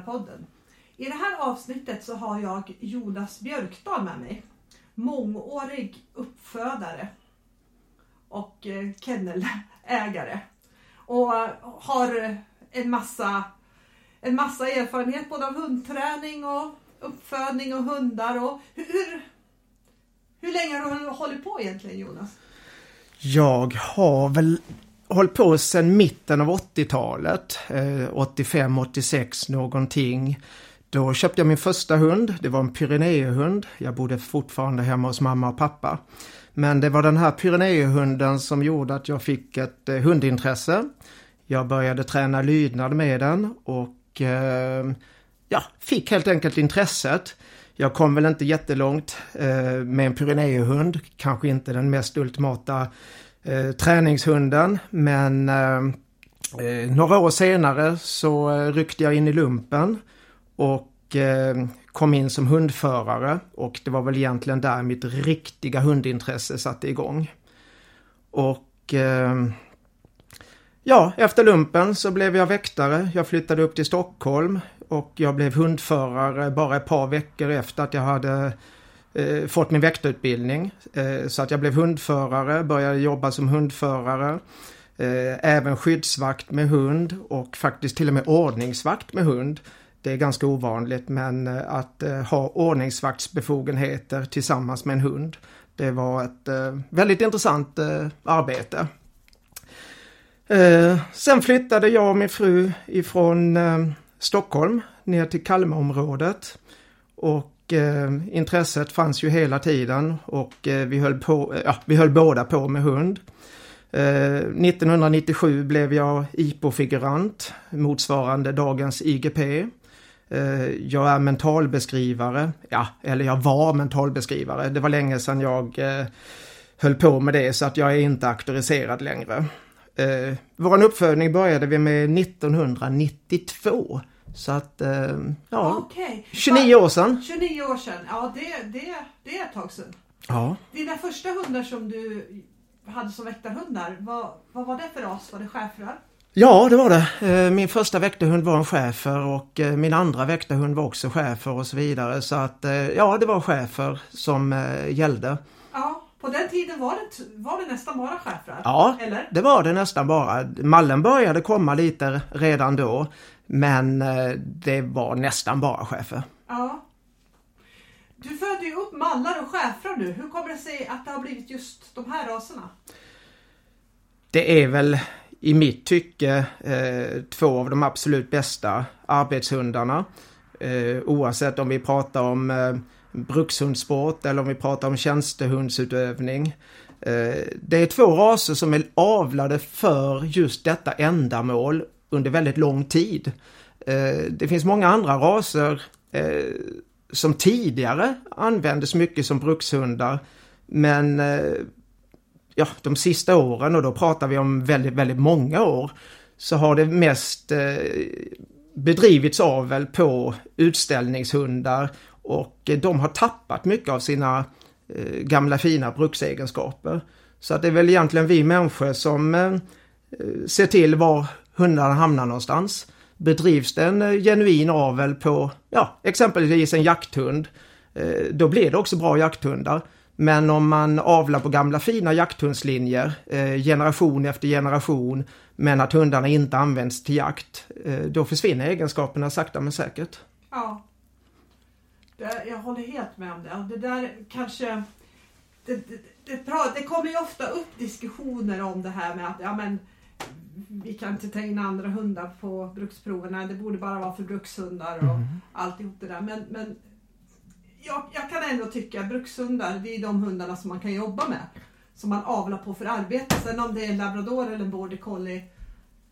välkommen. I det här avsnittet så har jag Jonas Björkdahl med mig. Mångårig uppfödare och eh, kennelägare. Och har en massa, en massa erfarenhet både av hundträning och uppfödning och hundar. Och hur, hur länge har du hållit på egentligen Jonas? Jag har väl hållit på sedan mitten av 80-talet, 85-86 eh, någonting. Då köpte jag min första hund, det var en Pyreneehund. Jag bodde fortfarande hemma hos mamma och pappa. Men det var den här Pyreneehunden som gjorde att jag fick ett eh, hundintresse. Jag började träna lydnad med den och eh, ja, fick helt enkelt intresset. Jag kom väl inte jättelångt eh, med en Pyreneehund, kanske inte den mest ultimata eh, träningshunden men eh, eh, några år senare så eh, ryckte jag in i lumpen och eh, kom in som hundförare och det var väl egentligen där mitt riktiga hundintresse satte igång. Och eh, ja, efter lumpen så blev jag väktare. Jag flyttade upp till Stockholm och jag blev hundförare bara ett par veckor efter att jag hade eh, fått min väktarutbildning. Eh, så att jag blev hundförare, började jobba som hundförare. Eh, även skyddsvakt med hund och faktiskt till och med ordningsvakt med hund. Det är ganska ovanligt men eh, att eh, ha ordningsvaktsbefogenheter tillsammans med en hund. Det var ett eh, väldigt intressant eh, arbete. Eh, sen flyttade jag och min fru ifrån eh, Stockholm ner till Kalmarområdet. Och eh, intresset fanns ju hela tiden och eh, vi, höll på, eh, ja, vi höll båda på med hund. Eh, 1997 blev jag IPO-figurant motsvarande dagens IGP. Eh, jag är mentalbeskrivare, ja, eller jag var mentalbeskrivare. Det var länge sedan jag eh, höll på med det så att jag är inte auktoriserad längre. Eh, vår uppfödning började vi med 1992. Så att, eh, ja, okay. 29 år sedan. 29 år sedan, ja det, det, det är ett tag sedan. Ja. Dina första hundar som du hade som väktarhundar, vad, vad var det för ras? Var det schäfrar? Ja, det var det. Eh, min första väktarhund var en schäfer och eh, min andra väktarhund var också schäfer och så vidare. Så att ja, det var schäfer som gällde. Ja, på den tiden var det, var det nästan bara schäfrar? Ja, eller? det var det nästan bara. Mallen började komma lite redan då. Men eh, det var nästan bara chefer. Ja. Du föder ju upp mallar och schäfrar nu. Hur kommer det sig att det har blivit just de här raserna? Det är väl i mitt tycke eh, två av de absolut bästa arbetshundarna. Eh, oavsett om vi pratar om eh, brukshundsport eller om vi pratar om tjänstehundsutövning. Eh, det är två raser som är avlade för just detta ändamål under väldigt lång tid. Eh, det finns många andra raser eh, som tidigare användes mycket som brukshundar. Men eh, ja, de sista åren, och då pratar vi om väldigt, väldigt många år, så har det mest bedrivits avel på utställningshundar och de har tappat mycket av sina gamla fina bruksegenskaper. Så att det är väl egentligen vi människor som ser till var hundarna hamnar någonstans. Bedrivs det en eh, genuin avel på, ja, exempelvis en jakthund, eh, då blir det också bra jakthundar. Men om man avlar på gamla fina jakthundslinjer, eh, generation efter generation, men att hundarna inte används till jakt, då försvinner egenskaperna sakta men säkert. Ja. Jag håller helt med om det. Det där kanske... Det, det, det, det kommer ju ofta upp diskussioner om det här med att ja, men, vi kan inte ta in andra hundar på bruksproverna. Det borde bara vara för brukshundar och mm. alltihop det där. Men, men jag, jag, kan ändå tycka att brukshundar, det är de hundarna som man kan jobba med. Som man avlar på för arbete. Sen om det är en labrador eller en border collie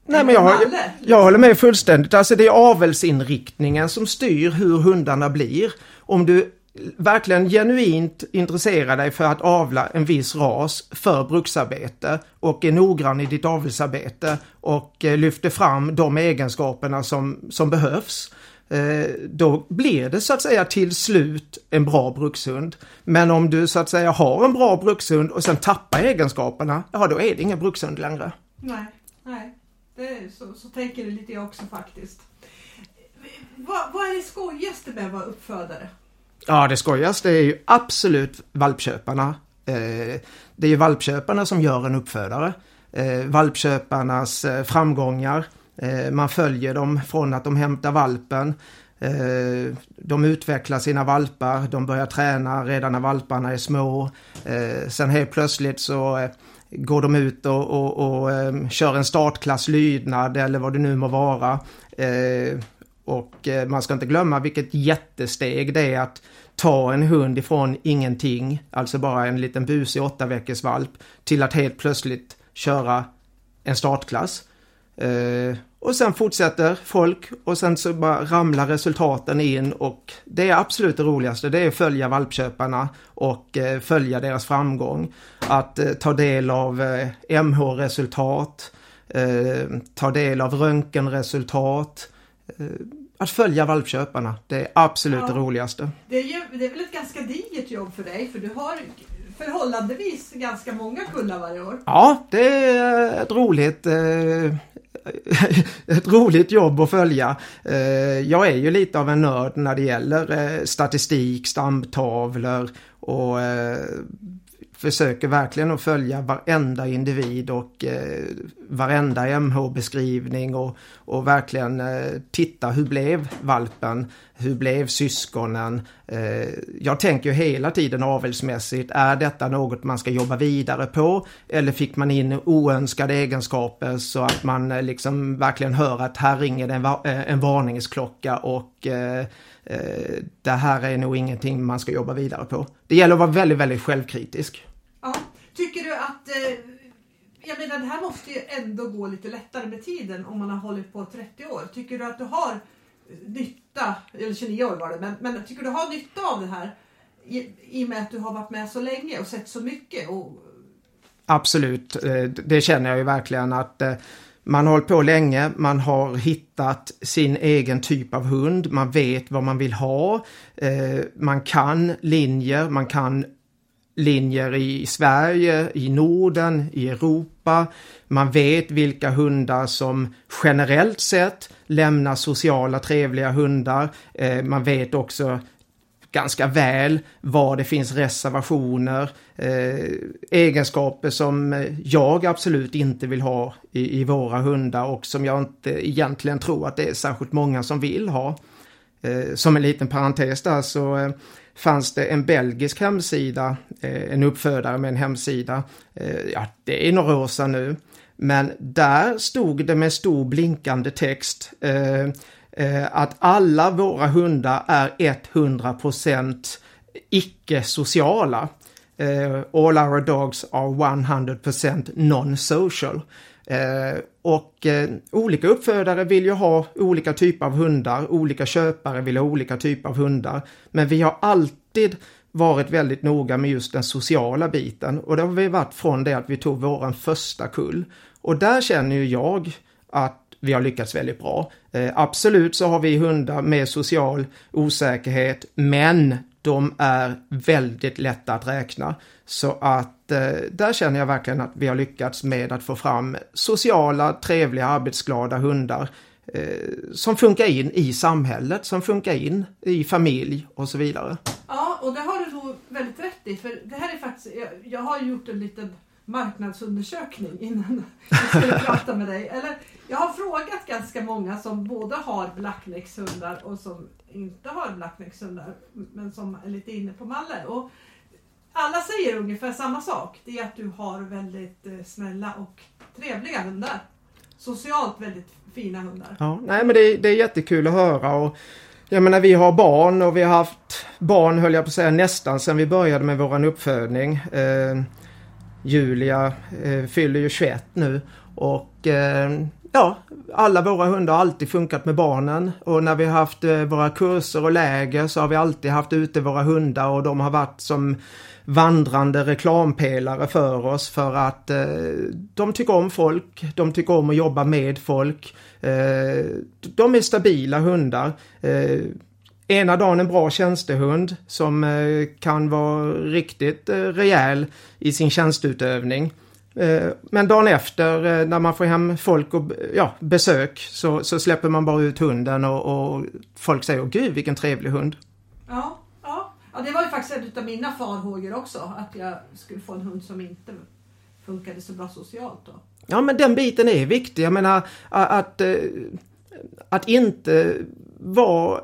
Nej men jag, jag, jag håller med fullständigt. Alltså det är avelsinriktningen som styr hur hundarna blir. Om du verkligen genuint intresserar dig för att avla en viss ras för bruksarbete och är noggrann i ditt avelsarbete och eh, lyfter fram de egenskaperna som, som behövs. Eh, då blir det så att säga till slut en bra brukshund. Men om du så att säga har en bra brukshund och sen tappar egenskaperna, ja då är det ingen brukshund längre. Nej, nej. Det, så, så tänker det lite jag också faktiskt. vad, vad är det skojigaste med att vara uppfödare? Ja, det skojigaste är ju absolut valpköparna. Eh, det är ju valpköparna som gör en uppfödare. Eh, valpköparnas eh, framgångar. Eh, man följer dem från att de hämtar valpen. Eh, de utvecklar sina valpar, de börjar träna redan när valparna är små. Eh, sen helt plötsligt så eh, går de ut och, och, och kör en startklass lydnad eller vad det nu må vara. Och man ska inte glömma vilket jättesteg det är att ta en hund ifrån ingenting, alltså bara en liten busig åtta veckors valp, till att helt plötsligt köra en startklass. Eh, och sen fortsätter folk och sen så bara ramlar resultaten in och det är absolut det roligaste, det är att följa valpköparna och eh, följa deras framgång. Att eh, ta del av eh, MH-resultat, eh, ta del av röntgenresultat, eh, att följa valpköparna, det är absolut ja, det roligaste. Det är, ju, det är väl ett ganska digert jobb för dig, för du har förhållandevis ganska många kullar varje år. Ja, det är ett roligt eh, ett roligt jobb att följa. Eh, jag är ju lite av en nörd när det gäller eh, statistik, stamtavlor och försöker verkligen att följa varenda individ och eh, varenda MH-beskrivning och, och verkligen eh, titta hur blev valpen? Hur blev syskonen? Eh, jag tänker ju hela tiden avelsmässigt, är detta något man ska jobba vidare på? Eller fick man in oönskade egenskaper så att man eh, liksom verkligen hör att här ringer det en, va eh, en varningsklocka och eh, eh, det här är nog ingenting man ska jobba vidare på. Det gäller att vara väldigt, väldigt självkritisk. Ja. Tycker du att, eh, jag menar det här måste ju ändå gå lite lättare med tiden om man har hållit på 30 år. Tycker du att du har nytta, eller 29 år var det, men, men tycker du har nytta av det här i, i och med att du har varit med så länge och sett så mycket? Och... Absolut, eh, det känner jag ju verkligen att eh, man har hållit på länge, man har hittat sin egen typ av hund, man vet vad man vill ha, eh, man kan linjer, man kan linjer i Sverige, i Norden, i Europa. Man vet vilka hundar som generellt sett lämnar sociala trevliga hundar. Eh, man vet också ganska väl var det finns reservationer, eh, egenskaper som jag absolut inte vill ha i, i, våra hundar och som jag inte egentligen tror att det är särskilt många som vill ha. Eh, som en liten parentes där så eh, fanns det en belgisk hemsida, eh, en uppfödare med en hemsida, eh, ja det är några år sedan nu, men där stod det med stor blinkande text eh, att alla våra hundar är 100% icke-sociala. All our dogs are 100% non-social. Eh, och eh, olika uppfödare vill ju ha olika typer av hundar, olika köpare vill ha olika typer av hundar. Men vi har alltid varit väldigt noga med just den sociala biten och det har vi varit från det att vi tog våran första kull. Och där känner ju jag att vi har lyckats väldigt bra. Eh, absolut så har vi hundar med social osäkerhet, men de är väldigt lätta att räkna. Så att eh, där känner jag verkligen att vi har lyckats med att få fram sociala, trevliga, arbetsglada hundar eh, som funkar in i samhället, som funkar in i familj och så vidare. Ja, och det har du nog väldigt rätt i. För det här är faktiskt, jag, jag har gjort en liten marknadsundersökning innan jag skulle prata med dig. Eller, jag har frågat ganska många som både har blackneckshundar och som inte har blackneckshundar men som är lite inne på malle. Och alla säger ungefär samma sak. Det är att du har väldigt eh, snälla och trevliga hundar. Socialt väldigt fina hundar. Ja, nej men det, det är jättekul att höra. Och jag menar vi har barn och vi har haft barn höll jag på att säga nästan sedan vi började med våran uppfödning. Eh, Julia eh, fyller ju 21 nu och eh, ja, alla våra hundar har alltid funkat med barnen och när vi har haft eh, våra kurser och läger så har vi alltid haft ute våra hundar och de har varit som vandrande reklampelare för oss för att eh, de tycker om folk, de tycker om att jobba med folk. Eh, de är stabila hundar. Eh, Ena dagen en bra tjänstehund som eh, kan vara riktigt eh, rejäl i sin tjänsteutövning. Eh, men dagen efter när man får hem folk och ja, besök så, så släpper man bara ut hunden och, och folk säger gud vilken trevlig hund. Ja, ja. ja, det var ju faktiskt en av mina farhågor också. Att jag skulle få en hund som inte funkade så bra socialt. Då. Ja men den biten är viktig. Jag menar att, att, att inte vara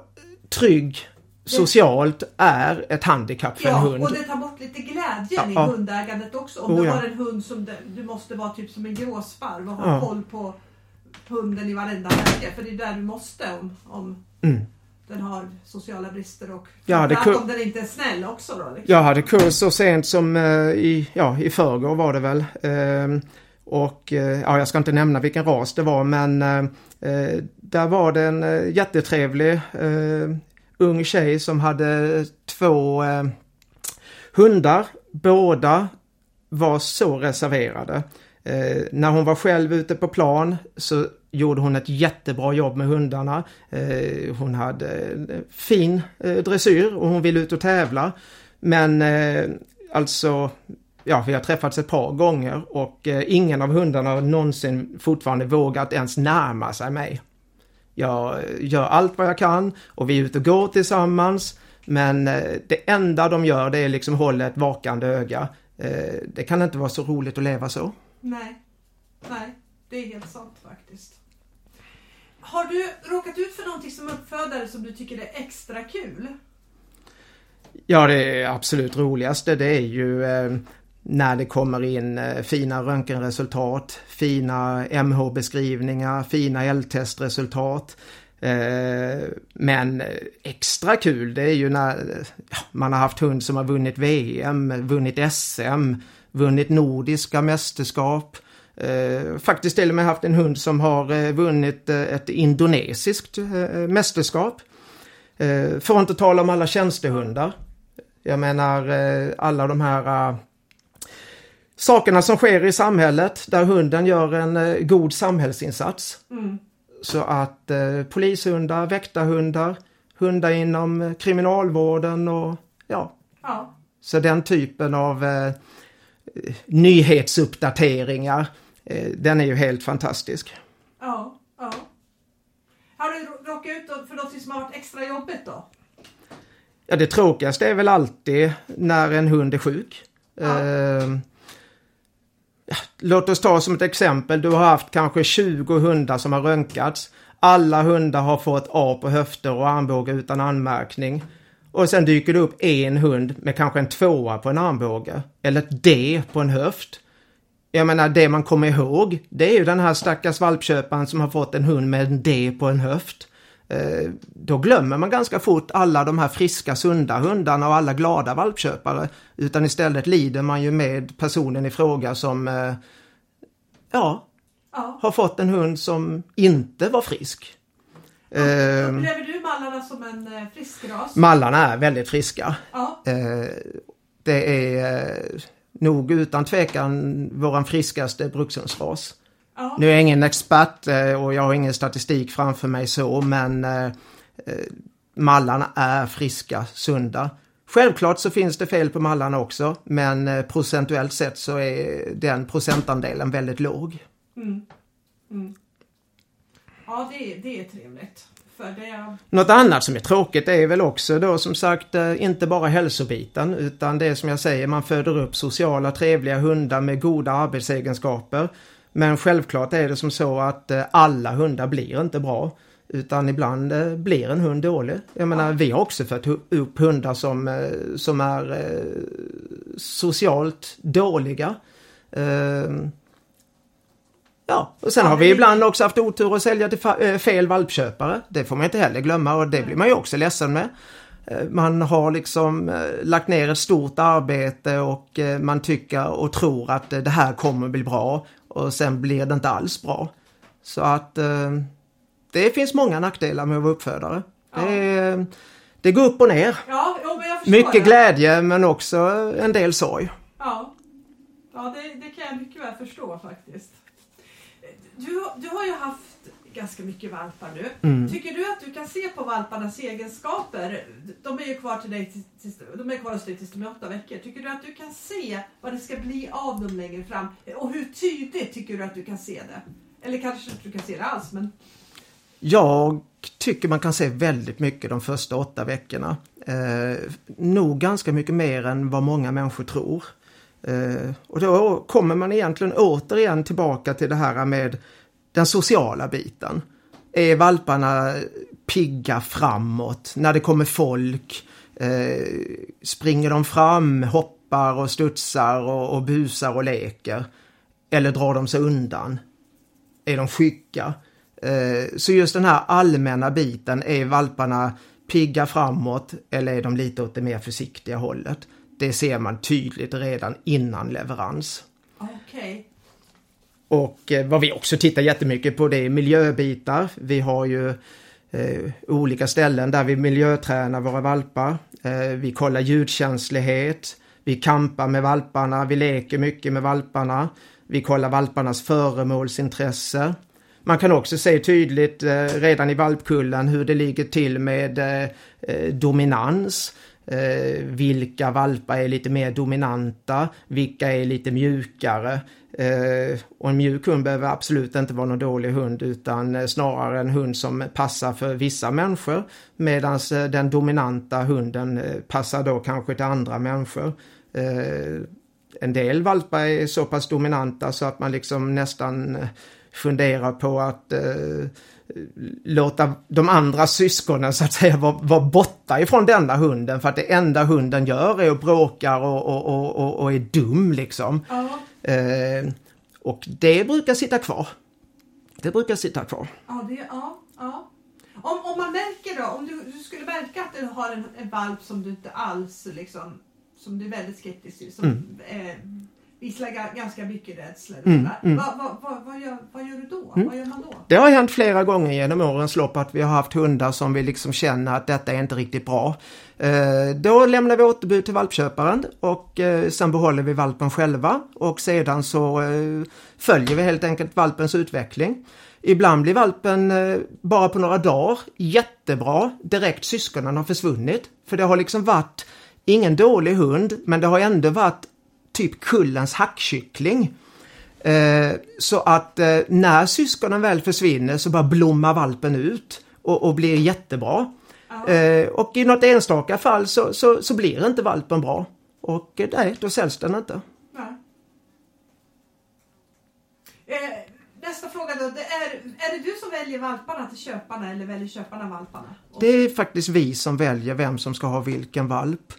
trygg socialt är ett handikapp för ja, en hund. och det tar bort lite glädjen Ja, i ja. hundägandet också. Om Oh, du har en hund som du måste vara typ som en gråsparv och ha koll på hunden i varenda läge. För det är där du måste om, om Mm. den har sociala brister och Ja, det om den inte är snäll också. Då, liksom. Jag hade kurs så sent som eh, i, ja, i förrgår var det väl. Ehm, och eh, ja, jag ska inte nämna vilken ras det var men eh, eh, där var det en eh, jättetrevlig eh, ung tjej som hade två eh, hundar. Båda var så reserverade. Eh, när hon var själv ute på plan så gjorde hon ett jättebra jobb med hundarna. Eh, hon hade eh, fin eh, dressyr och hon ville ut och tävla. Men eh, alltså, ja vi har träffats ett par gånger och eh, ingen av hundarna har någonsin fortfarande vågat ens närma sig mig. Jag gör allt vad jag kan och vi är ute och går tillsammans. Men eh, det enda de gör det är liksom hålla ett vakande öga. Eh, det kan inte vara så roligt att leva så. Nej, nej, det är helt sant faktiskt. Har du råkat ut för någonting som uppfödare som du tycker är extra kul? Ja, det absolut roligaste det är ju eh, när det kommer in eh, fina röntgenresultat, fina MH-beskrivningar, fina L-testresultat. Eh, men extra kul det är ju när man har haft hund som har vunnit VM, vunnit SM, vunnit nordiska mästerskap. Eh, faktiskt till och med haft en hund som har vunnit ett indonesiskt mästerskap. För att inte tala om alla tjänstehundar. Jag menar alla de här sakerna som sker i samhället där hunden gör en eh, god samhällsinsats. Mm. Så att eh, polishundar, väktarhundar, hundar inom eh, kriminalvården och ja, Ja, så den typen av eh, nyhetsuppdateringar, eh, den är ju helt fantastisk. ja, ja. Har du rå- råkat ut för något som har varit extra jobbigt då? Ja, det tråkigaste är väl alltid när en hund är sjuk. Ja. Låt oss ta som ett exempel, du har haft kanske 20 hundar som har röntgats. Alla hundar har fått A på höfter och armbåge utan anmärkning. Och sen dyker det upp en hund med kanske en tvåa på en armbåge. Eller ett D på en höft. Jag menar det man kommer ihåg, det är ju den här stackars valpköparen som har fått en hund med en D på en höft. Eh, då glömmer man ganska fort alla de här friska, sunda hundarna och alla glada valpköpare. Utan istället lider man ju med personen i fråga som, eh, ja, Ja. har fått en hund som inte var frisk. Eh, Upplever du mallarna som en frisk ras? mallarna är väldigt friska. Ja, det är nog utan tvekan våran friskaste brukshundsras. Ja. Nu är jag ingen expert eh, och jag har ingen statistik framför mig så men eh, eh, mallarna är friska, sunda. Självklart så finns det fel på mallarna också men procentuellt sett så är den procentandelen väldigt låg. Mm. Mm. Ja, det är, det är trevligt. För det, Något annat som är tråkigt är väl också då som sagt inte bara hälsobiten utan det som jag säger man föder upp sociala trevliga hundar med goda arbetsegenskaper. Men självklart är det som så att eh, alla hundar blir inte bra. Utan ibland eh, blir en hund dålig. Jag menar vi har också fött hu- upp hundar som, eh, som är socialt dåliga. Ehm, Ja, och sen har vi ibland också haft otur att sälja till fel valpköpare. Det får man inte heller glömma och det blir man ju också ledsen med. Man har liksom lagt ner ett stort arbete och man tycker och tror att det här kommer bli bra och sen blir det inte alls bra. Så att eh, det finns många nackdelar med att vara uppfödare. Ja. Det, det går upp och ner. ja, Mycket det. glädje men också en del sorg. Ja, ja det, det kan jag mycket väl förstå faktiskt. Du, du har ju haft ganska mycket valpar nu. Mm. Tycker du att du kan se på valparnas egenskaper? De är ju kvar, till dig, till- tills- de är kvar hos dig tills de är åtta veckor. Tycker du att du kan se vad det ska bli av dem längre fram? Och hur tydligt tycker du att du kan se det? Eller kanske inte du kan se det alls, men Jag tycker man kan se väldigt mycket de första åtta veckorna. Eh, nog ganska mycket mer än vad många människor tror. Eh, och då kommer man egentligen återigen tillbaka till det här med den sociala biten. Är valparna pigga framåt när det kommer folk? Eh, springer de fram, hoppar och studsar och, och busar och leker? Eller drar de sig undan? Är de skygga? Eh, Så just den här allmänna biten, är valparna pigga framåt eller är de lite åt det mer försiktiga hållet? Det ser man tydligt redan innan leverans. okej. Och eh, vad vi också tittar jättemycket på det är miljöbitar. Vi har ju eh, olika ställen där vi miljötränar våra valpar. Eh, vi kollar ljudkänslighet. Vi kampar med valparna, vi leker mycket med valparna. Vi kollar valparnas föremålsintresse. Man kan också se tydligt eh, redan i valpkullen hur det ligger till med eh, eh dominans. Eh, vilka valpar är lite mer dominanta, vilka är lite mjukare. Eh, och en mjuk hund behöver absolut inte vara någon dålig hund utan eh, snarare en hund som passar för vissa människor. Medan eh, den dominanta hunden eh, passar då kanske till andra människor. Eh, en del valpar är så pass dominanta så att man liksom nästan eh, funderar på att eh, låta de andra syskonen så att säga vara, vara borta ifrån denna hunden för att det enda hunden gör är att bråkar och, och, och, och, och är dum liksom. Ja, Eh, och det brukar sitta kvar. Det brukar sitta kvar. ja, det, ja, ja. Om, om man märker då, om du, du skulle märka att du har en, en valp som du inte alls liksom, som du är väldigt skeptisk till, som eh, ga- ganska mycket rädsla. Mm, Vad, mm. vad, vad, vad, gör, vad gör du då? Vad gör man då? Det har hänt flera gånger genom årens lopp att vi har haft hundar som vi liksom känner att detta är inte riktigt bra. Eh, då lämnar vi återbud till valpköparen och eh, sen behåller vi valpen själva och sedan så eh, följer vi helt enkelt valpens utveckling. Ibland blir valpen eh, bara på några dagar jättebra direkt syskonen har försvunnit. För det har liksom varit ingen dålig hund men det har ändå varit typ kullens hackkyckling. Eh, så att eh, när syskonen väl försvinner så bara blommar valpen ut och, och blir jättebra. Eh, och i något enstaka fall så, så, så blir inte valpen bra. Och eh, nej, då säljs den inte. Nästa fråga då. Är, är det du som väljer valparna till köparna eller väljer köparna valparna? Det är faktiskt vi som väljer vem som ska ha vilken valp.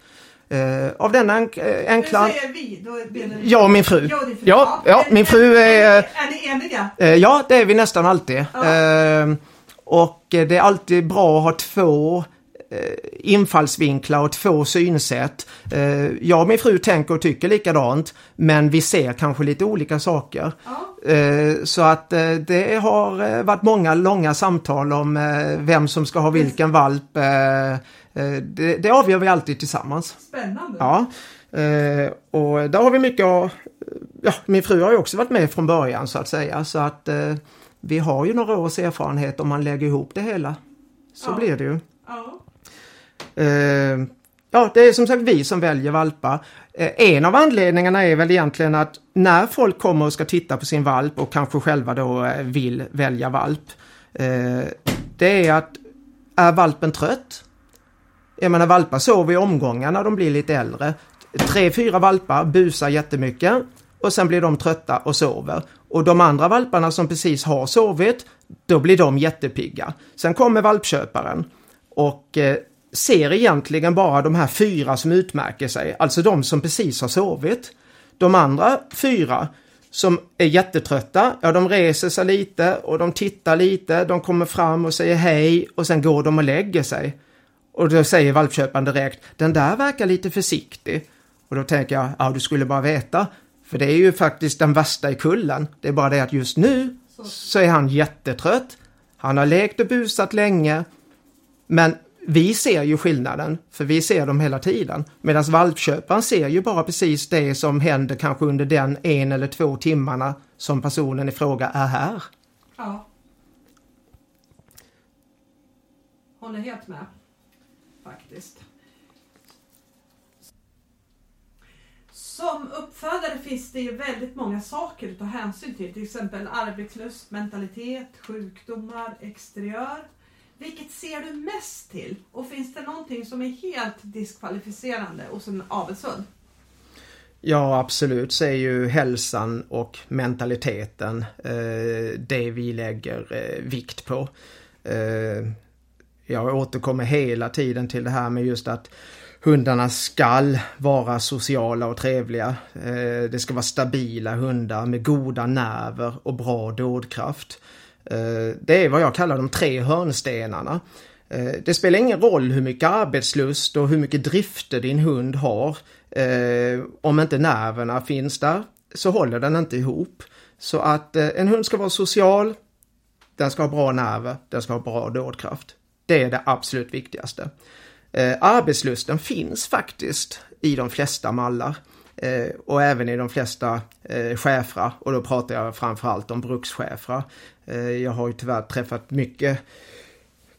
Eh, av den enk- eh, Nu enkla... säger vi, då är det Jag och min fru. Jag och din fru. Ja, ja, min fru är... Är ni eniga? Eh, ja, det är vi nästan alltid. Ja. Eh, och det är alltid bra att ha två infallsvinklar och två synsätt. Jag och min fru tänker och tycker likadant, men vi ser kanske lite olika saker. Ja. Så att det har varit många långa samtal om vem som ska ha vilken valp. Eh, Det, det avgör vi alltid tillsammans. Spännande. Ja, eh, och där har vi mycket av, ja, min fru har ju också varit med från början så att säga så att eh, vi har ju några års erfarenhet om man lägger ihop det hela. Så Ja. blir det ju. Ja. Ja, det är som sagt vi som väljer valpar. En av anledningarna är väl egentligen att när folk kommer och ska titta på sin valp och kanske själva då vill välja valp. Det är att är valpen trött? Jag menar valpar sover i omgångar när de blir lite äldre. Tre, fyra valpar busar jättemycket och sen blir de trötta och sover. Och de andra valparna som precis har sovit, då blir de jättepigga. Sen kommer valpköparen och eh, ser egentligen bara de här fyra som utmärker sig, alltså de som precis har sovit. De andra fyra som är jättetrötta, ja de reser sig lite och de tittar lite, de kommer fram och säger hej och sen går de och lägger sig. Och då säger valpköparen direkt, den där verkar lite försiktig. Och då tänker jag, ja du skulle bara veta. För det är ju faktiskt den värsta i kullen. Det är bara det att just nu Så. är han jättetrött. Han har lekt och busat länge. Men vi ser ju skillnaden, för vi ser dem hela tiden. Medan valpköparen ser ju bara precis det som händer kanske under den en eller två timmarna som personen i fråga är här. Ja. håller helt med. Faktiskt. Som uppfödare finns det ju väldigt många saker att ta hänsyn till. Till exempel arbetslust, mentalitet, sjukdomar, exteriör. Vilket ser du mest till? Och finns det någonting som är helt diskvalificerande hos en avelshund? Ja absolut så är ju hälsan och mentaliteten eh, det vi lägger eh, vikt på. Eh, jag återkommer hela tiden till det här med just att hundarna skall vara sociala och trevliga. Eh, det ska vara stabila hundar med goda nerver och bra dådkraft. Eh, det är vad jag kallar de tre hörnstenarna. Eh, det spelar ingen roll hur mycket arbetslust och hur mycket drifter din hund har. Om inte nerverna finns där så håller den inte ihop. Så att en hund ska vara social, den ska ha bra nerver, den ska ha bra dådkraft. Det är det absolut viktigaste. Eh, arbetslusten finns faktiskt i de flesta mallar eh, och även i de flesta eh, schäfrar och då pratar jag framförallt om brukschäfrar. Eh, jag har ju tyvärr träffat mycket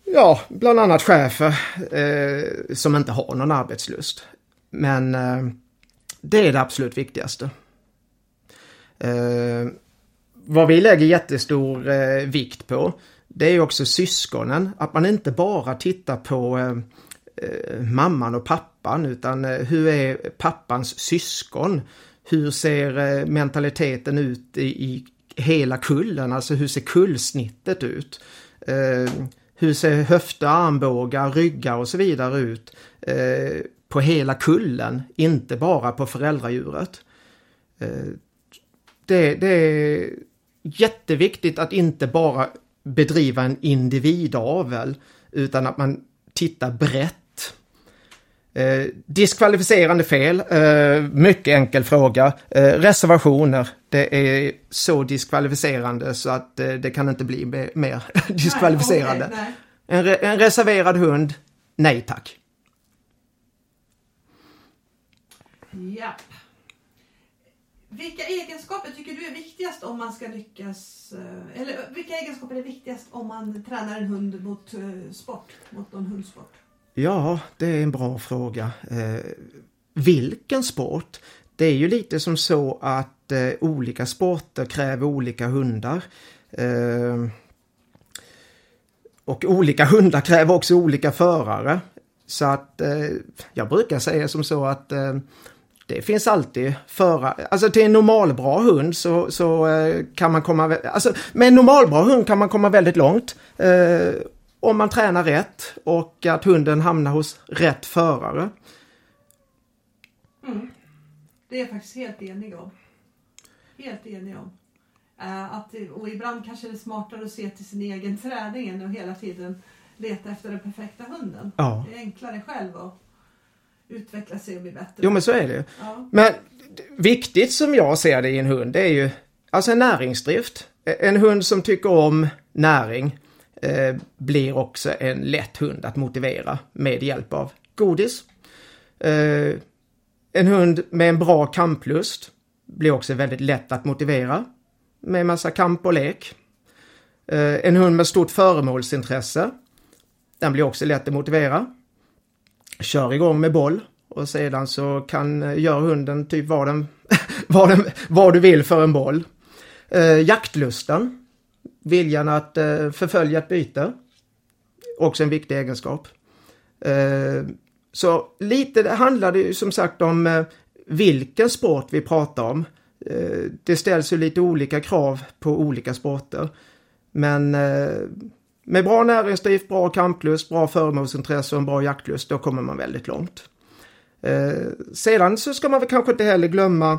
Ja, bland annat chefer eh, som inte har någon arbetslust. Men eh, det är det absolut viktigaste. Eh, vad vi lägger jättestor eh, vikt på det är också syskonen. Att man inte bara tittar på eh, eh, mamman och pappan utan eh, hur är pappans syskon? Hur ser eh, mentaliteten ut i, i, hela kullen? Alltså hur ser kullsnittet ut? Eh, hur ser höfter, armbågar, ryggar och så vidare ut eh, på hela kullen, inte bara på föräldradjuret. Eh, det, det, är jätteviktigt att inte bara bedriva en individavel utan att man tittar brett Eh, diskvalificerande fel, eh, mycket enkel fråga. Eh, reservationer, det är så diskvalificerande så att eh, det kan inte bli mer diskvalificerande. Nej, nej. En, re en reserverad hund, nej tack. Ja. Vilka egenskaper tycker du är viktigast om man ska lyckas? Eh, eller eh, vilka egenskaper är viktigast om man tränar en hund mot eh, sport, mot någon hundsport? Ja, det är en bra fråga. Eh, vilken sport? Det är ju lite som så att eh, olika sporter kräver olika hundar. Eh, och olika hundar kräver också olika förare. Så att jag brukar säga som så att det finns alltid förare, alltså till en normalbra hund så, så eh, kan man komma, alltså med en normalbra hund kan man komma väldigt långt om man tränar rätt och att hunden hamnar hos rätt förare. Mm. Det är jag faktiskt helt enig om. Helt enig om. Uh, att, och ibland kanske det är smartare att se till sin egen träning än att hela tiden leta efter den perfekta hunden. Ja. Det är enklare själv att utveckla sig och bli bättre. Jo men så är det. Ja. Men viktigt som jag ser det i en hund det är ju alltså en näringsdrift. En hund som tycker om näring eh, blir också en lätt hund att motivera med hjälp av godis. Eh, en hund med en bra kamplust blir också väldigt lätt att motivera med massa kamp och lek. Eh, en hund med stort föremålsintresse. Den blir också lätt att motivera. Kör igång med boll och sedan så kan eh, gör hunden typ vad, den, vad, den, vad du vill för en boll. Eh, jaktlusten Viljan att eh, förfölja ett byte. Också en viktig egenskap. Eh, så lite det handlar det ju som sagt om eh, vilken sport vi pratar om. Eh, det ställs ju lite olika krav på olika sporter. Men eh, med bra näringsliv, bra kamplust, bra föremålsintresse och en bra jaktlust, då kommer man väldigt långt. Eh, sedan så ska man väl kanske inte heller glömma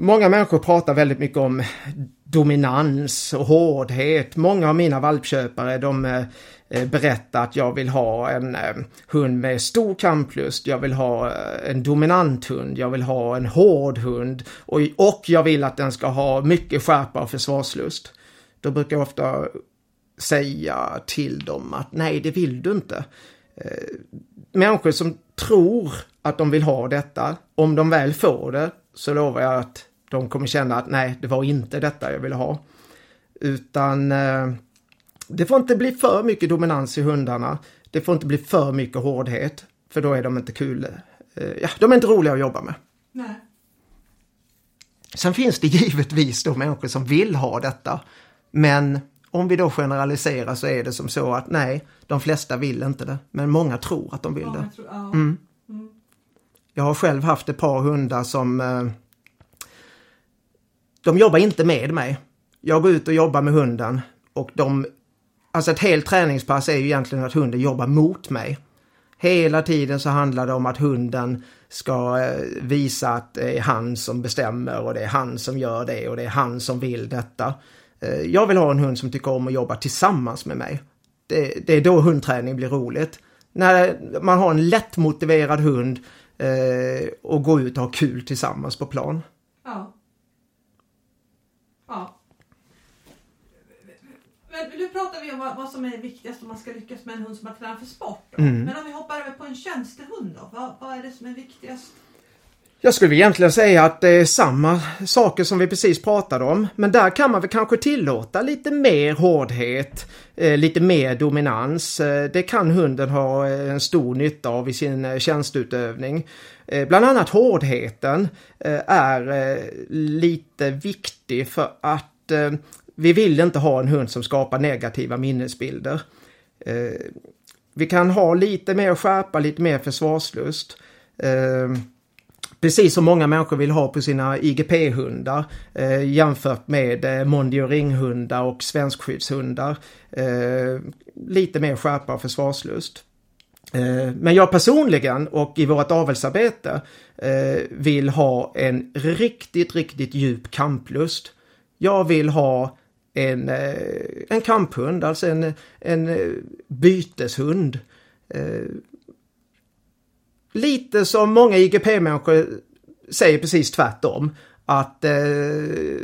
Många människor pratar väldigt mycket om dominans och hårdhet. Många av mina valpköpare de eh, berättar att jag vill ha en eh, hund med stor kamplust, jag vill ha eh, en dominant hund, jag vill ha en hård hund och, och jag vill att den ska ha mycket skärpa och försvarslust. Då brukar jag ofta säga till dem att nej, det vill du inte. Människor som tror att de vill ha detta, om de väl får det, så lovar jag att de kommer känna att nej, det var inte detta jag ville ha. Utan eh, det får inte bli för mycket dominans i hundarna. Det får inte bli för mycket hårdhet, för då är de inte kul. Eh, ja, de är inte roliga att jobba med. Nej. Sen finns det givetvis då människor som vill ha detta. Men om vi då generaliserar så är det som så att nej, de flesta vill inte det. Men många tror att de vill det. ja. Mm. Jag har själv haft ett par hundar som eh, De jobbar inte med mig. Jag går ut och jobbar med hunden och de Alltså ett helt träningspass är ju egentligen att hunden jobbar mot mig. Hela tiden så handlar det om att hunden ska eh, visa att det är han som bestämmer och det är han som gör det och det är han som vill detta. Eh, Jag vill ha en hund som tycker om att jobba tillsammans med mig. Det, det är då hundträning blir roligt. När man har en lättmotiverad hund eh, och går ut och har kul tillsammans på plan. Ja. Ja. Men nu pratar vi om vad, vad som är viktigast om man ska lyckas med en hund som har tränat för sport. Mm. Men om vi hoppar över på en tjänstehund då? Vad, vad är det som är viktigast? Jag skulle egentligen säga att det är samma saker som vi precis pratade om. Men där kan man väl kanske tillåta lite mer hårdhet, eh, lite mer dominans. Eh, det kan hunden ha eh, en stor nytta av i sin tjänstutövning. Bland annat hårdheten är lite viktig för att vi vill inte ha en hund som skapar negativa minnesbilder. Vi kan ha lite mer skärpa, lite mer försvarslust. Precis som många människor vill ha på sina IGP-hundar eh, jämfört med eh, Mondio och ringhundar och svenskskyddshundar. Eh, lite mer skärpa och försvarslust. Eh, men jag personligen och i vårt avelsarbete eh, vill ha en riktigt, riktigt djup kamplust. Jag vill ha en, eh, en kamphund, alltså en, en eh, byteshund. Eh, Eh, lite som många IGP-människor säger precis tvärtom. Att eh,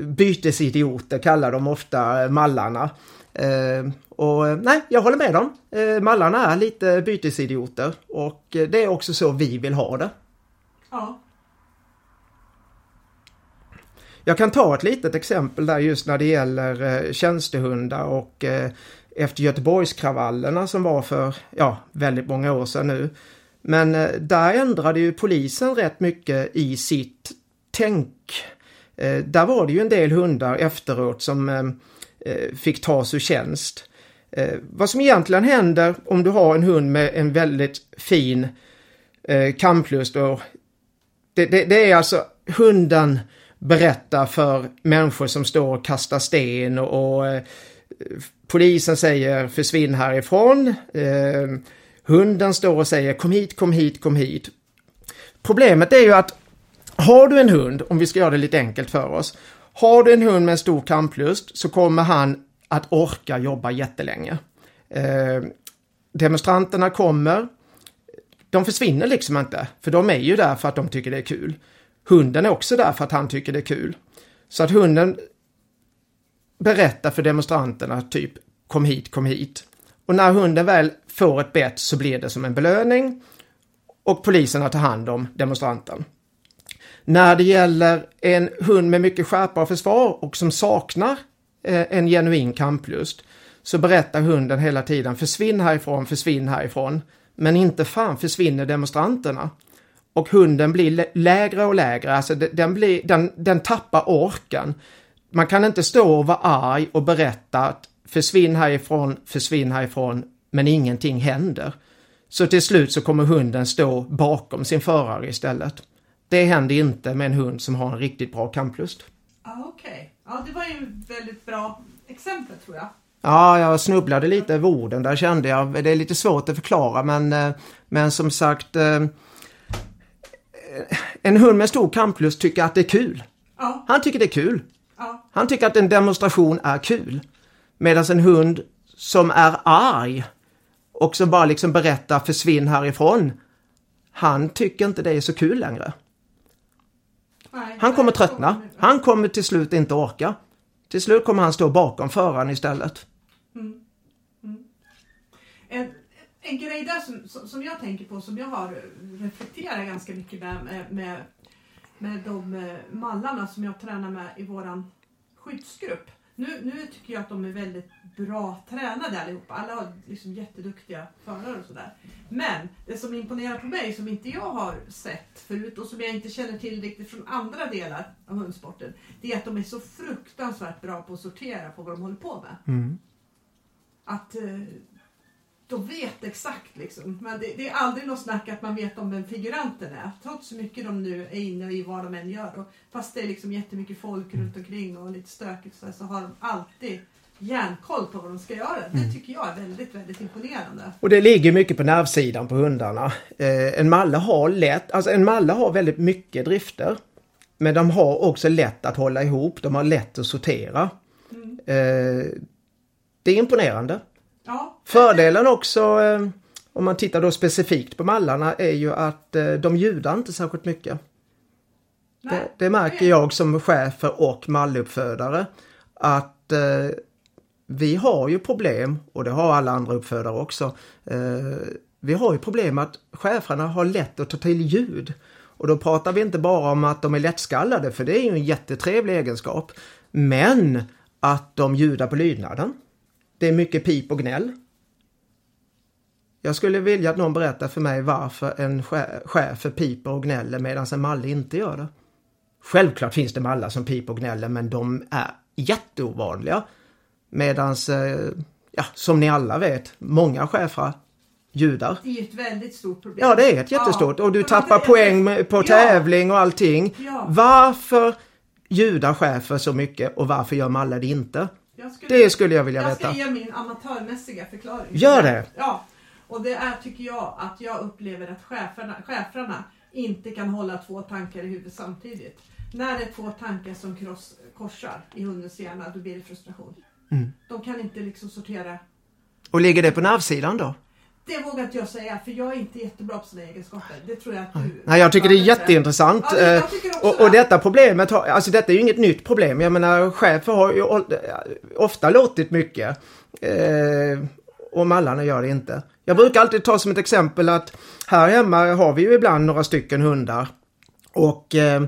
bytesidioter kallar de ofta mallarna. Eh, och eh, nej, jag håller med dem. Eh, mallarna är lite bytesidioter och eh, det är också så vi vill ha det. Ja. Jag kan ta ett litet exempel där just när det gäller eh, tjänstehundar och eh, efter Göteborgskravallerna som var för, ja, väldigt många år sedan nu. Men eh, där ändrade ju polisen rätt mycket i sitt tänk. Eh, där var det ju en del hundar efteråt som eh, fick tas ur tjänst. Vad som egentligen händer om du har en hund med en väldigt fin kamplust och det, det, det är alltså hunden berättar för människor som står och kastar sten och, och polisen säger försvinn härifrån. Eh, hunden står och säger kom hit, kom hit, kom hit. Problemet är ju att har du en hund, om vi ska göra det lite enkelt för oss. Har du en hund med en stor kamplust så kommer han att orka jobba jättelänge. Eh, demonstranterna kommer. De försvinner liksom inte, för de är ju där för att de tycker det är kul. Hunden är också där för att han tycker det är kul. Så att hunden berättar för demonstranterna typ kom hit, kom hit. Och när hunden väl får ett bett så blir det som en belöning och poliserna tar hand om demonstranten. När det gäller en hund med mycket skärpa och försvar och som saknar eh, en genuin kamplust så berättar hunden hela tiden försvinn härifrån, försvinn härifrån. Men inte fan försvinner demonstranterna. Och hunden blir lägre och lägre, alltså den, blir, den, den tappar orken. Man kan inte stå och vara arg och berätta att försvinn härifrån, försvinn härifrån, men ingenting händer. Så till slut så kommer hunden stå bakom sin förare istället. Det händer inte med en hund som har en riktigt bra kamplust. Ja, okej. Ja, det var ju väldigt bra exempel tror jag. Ja, jag snubblade lite över orden där kände jag. Det är lite svårt att förklara men, eh, men som sagt eh, En hund med stor kamplust tycker att det är kul. Ja, Han tycker det är kul. ja, Han tycker att en demonstration är kul. Medan en hund som är arg och som bara liksom berättar försvinn härifrån. Han tycker inte det är så kul längre. Han kommer tröttna. Han kommer till slut inte orka. Till slut kommer han stå bakom föraren istället. En, en grej där som, som, jag tänker på, som jag har reflekterat ganska mycket med, med, med, med de eh, mallarna som jag tränar med i våran skyddsgrupp. Nu, nu tycker jag att de är väldigt bra tränade allihopa. Alla har liksom jätteduktiga förare och sådär. Men det som imponerar på mig som inte jag har sett förut och som jag inte känner till riktigt från andra delar av hundsporten. Det är att de är så fruktansvärt bra på att sortera på vad de håller på med. Mm. Att eh, de vet exakt liksom. Men det, det är aldrig något snack att man vet om vem figuranten är. Trots hur mycket de nu är inne i vad de än gör. Och fast det är liksom jättemycket folk runt omkring och lite stökigt så, här, så har de alltid järnkoll på vad de ska göra. Det tycker jag är väldigt, väldigt imponerande. Och det ligger mycket på nervsidan på hundarna. Eh, en malle har lätt, alltså en malle har väldigt mycket drifter. Men de har också lätt att hålla ihop, de har lätt att sortera. Eh, det är imponerande. Ja, Fördelen också, eh, om man tittar då specifikt på mallarna, är ju att eh, de ljudar inte särskilt mycket. Det, det märker jag som chefer och malluppfödare. Att eh, vi har ju problem, och det har alla andra uppfödare också. Eh, vi har ju problem att cheferna har lätt att ta till ljud. Och då pratar vi inte bara om att de är lättskallade, för det är ju en jättetrevlig egenskap. Men att de ljudar på lydnaden. Det är mycket pip och gnäll. Jag skulle vilja att någon berättar för mig varför en che- chefer piper och gnäller medan en malle inte gör det. Självklart finns det mallar som piper och gnäller men de är jätteovanliga. Medans, eh, ja, som ni alla vet, många chefer ljudar. det är ju ett väldigt stort problem. Ja, det är ett jättestort. Ja, Och du tappar poäng på Ja. tävling och allting. Ja. Varför ljudar chefer så mycket och varför gör mallar det inte? Jag skulle, Det skulle jag vilja jag veta. ska ge min amatörmässiga förklaring. Gör det. Ja. Och det är, tycker jag, att jag upplever att cheferna, cheferna inte kan hålla två tankar i huvudet samtidigt. När det är två tankar som kross, korsar i hundens hjärna, då blir det frustration. Mm. De kan inte liksom sortera. Och ligger det på nervsidan då? Det vågar inte jag säga, för jag är inte jättebra på sådana egenskaper. Det tror jag att du... Nej, jag tycker det är jätteintressant. Ja, det- Eh, och, och det. detta problemet har, alltså detta är ju inget nytt problem. Jag menar chefer har ju ol- ofta låtit mycket. Eh, och mallarna gör det inte. Jag brukar alltid ta som ett exempel att här hemma har vi ju ibland några stycken hundar. Och eh,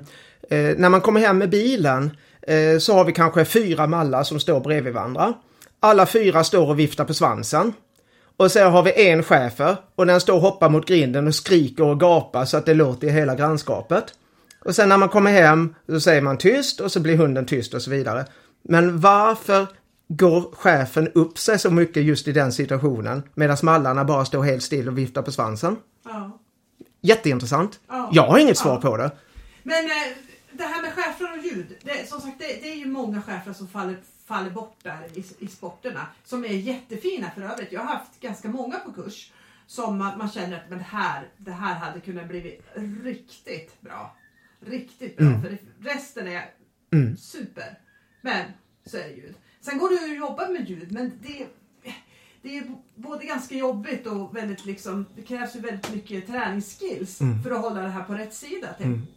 eh, när man kommer hem med bilen eh, så har vi kanske fyra mallar som står bredvid varandra. Alla fyra står och viftar på svansen. Och sen har vi en chefer och den står och hoppar mot grinden och skriker och gapar så att det låter i hela grannskapet. Och sen när man kommer hem så säger man tyst och så blir hunden tyst och så vidare. Men varför går chefen upp sig så mycket just i den situationen medan mallarna bara står helt still och viftar på svansen? Ja. Jätteintressant. Ja. Jag har inget svar Ja. på det. Men eh, det här med chefer och ljud. Det, som sagt, det, det är ju många chefer som faller, faller bort där i, i sporterna. Som är jättefina för övrigt. Jag har haft ganska många på kurs. Som man, man känner att men det, här, det här hade kunnat bli riktigt bra. Riktigt bra. För det, resten är Mm. super. Men så är det ljud. Sen går det ju att jobba med ljud. Men det, det är både ganska jobbigt och väldigt liksom, det krävs ju väldigt mycket träningsskills för att hålla det här på rätt sida, tänk,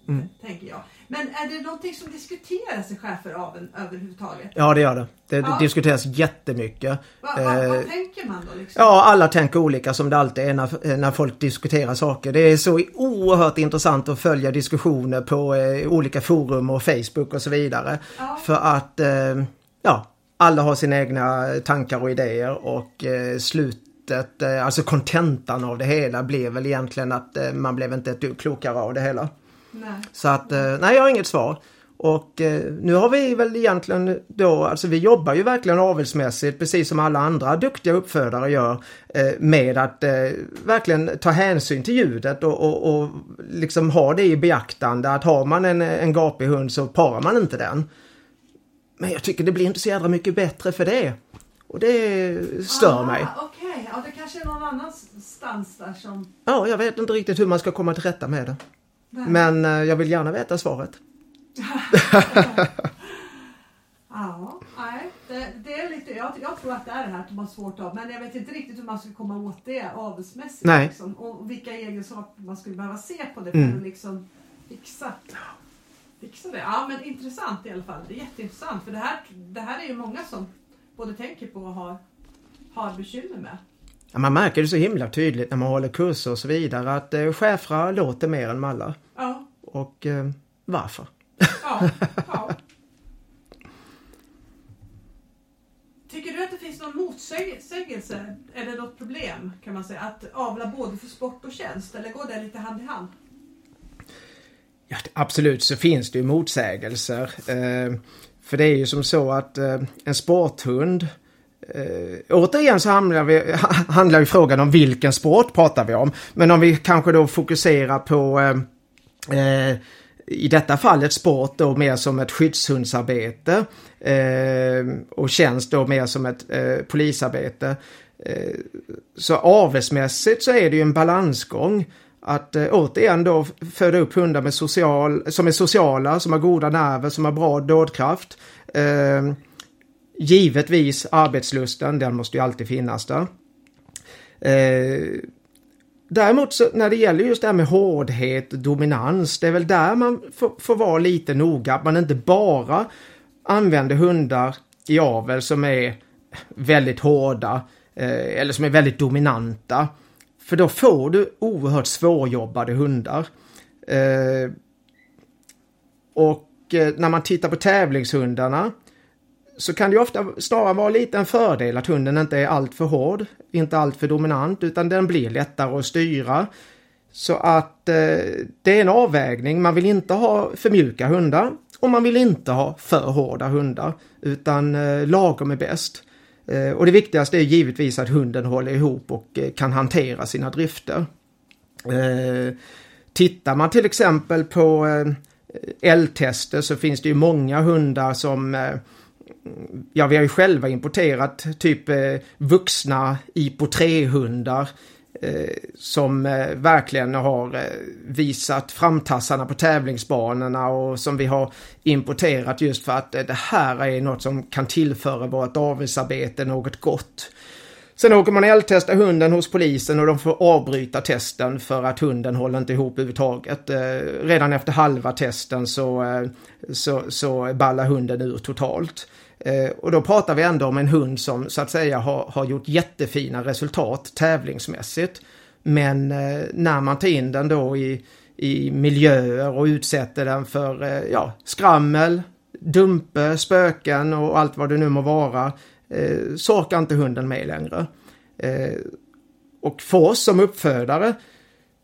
tänker jag. Men är det någonting som diskuteras i chefer av en överhuvudtaget? Ja, det gör det. Det Ja. diskuteras jättemycket. Va, va, Eh, vad tänker man då? Liksom? Ja, alla tänker olika som det alltid är när, när folk diskuterar saker. Det är så oerhört intressant att följa diskussioner på eh, olika forum och Facebook och så vidare. Ja. För att, eh, ja, alla har sina egna tankar och idéer och eh, slutet, eh, alltså kontentan av det hela blev väl egentligen att eh, man blev inte ett klokare av det hela. Nej. Så att, eh, nej jag har inget svar. Och eh, nu har vi väl egentligen då, alltså vi jobbar ju verkligen avelsmässigt precis som alla andra duktiga uppfödare gör eh, med att eh, verkligen ta hänsyn till ljudet och, och, och liksom ha det i beaktande att har man en, en gapig hund så parar man inte den. Men jag tycker det blir inte så jädra mycket bättre för det. Och det stör ah, mig. Okej, ja, det kanske är någon annanstans där som... Ja, jag vet inte riktigt hur man ska komma till rätta med det. Men eh, jag vill gärna veta svaret. Ja, nej, det, det är lite, jag, jag tror att det är det här att de har svårt av, men jag vet inte riktigt hur man ska komma åt det avelsmässigt. Nej. Liksom, och vilka egenskaper man skulle behöva se på det för Mm. att liksom fixa, fixa det. Ja, men intressant i alla fall. Det är jätteintressant för det här, det här är ju många som både tänker på och har, har bekymmer med. Ja, man märker det så himla tydligt när man håller kurser och så vidare att eh, schäfrar låter mer än mallar. Ja, Och eh, varför? ja, ja. motsägelse? Är det något problem kan man säga? Att avla både för sport och tjänst eller går det lite hand i hand? Ja, absolut så finns det ju motsägelser. Eh, för det är ju som så att eh, en sporthund Eh, återigen så handlar, vi, handlar ju frågan om vilken sport pratar vi om. Men om vi kanske då fokuserar på eh, eh, i detta fallet sport då mer som ett skyddshundsarbete eh, och tjänst då mer som ett eh, polisarbete. Eh, så avelsmässigt så är det ju en balansgång att eh, återigen då föda upp hundar med social, som är sociala, som har goda nerver, som har bra dådkraft. Eh, Givetvis arbetslusten, den måste ju alltid finnas där. Eh, däremot så när det gäller just det här med hårdhet, dominans, det är väl där man får, får vara lite noga. Att man inte bara använder hundar i avel som är väldigt hårda eh, eller som är väldigt dominanta. För då får du oerhört svårjobbade hundar. Eh, och eh, när man tittar på tävlingshundarna så kan det ofta snarare vara lite en fördel att hunden inte är alltför hård, inte alltför dominant, utan den blir lättare att styra. Så att eh, det är en avvägning. Man vill inte ha för mjuka hundar och man vill inte ha för hårda hundar, utan eh, lagom är bäst. Eh, och det viktigaste är givetvis att hunden håller ihop och eh, kan hantera sina drifter. Eh, tittar man till exempel på eh, L-tester så finns det ju många hundar som eh, ja, vi har ju själva importerat typ eh, vuxna IPO 3-hundar eh, som eh, verkligen har eh, visat framtassarna på tävlingsbanorna och som vi har importerat just för att eh, det här är något som kan tillföra vårt avelsarbete något gott. Sen åker man eldtesta hunden hos polisen och de får avbryta testen för att hunden håller inte ihop överhuvudtaget. Eh, redan efter halva testen så, eh, så, så ballar hunden ur totalt. Eh, och då pratar vi ändå om en hund som så att säga har, har gjort jättefina resultat tävlingsmässigt. Men eh, när man tar in den då i, i miljöer och utsätter den för eh, ja, skrammel, dumpe, spöken och allt vad det nu må vara så orkar inte hunden med längre. Och för oss som uppfödare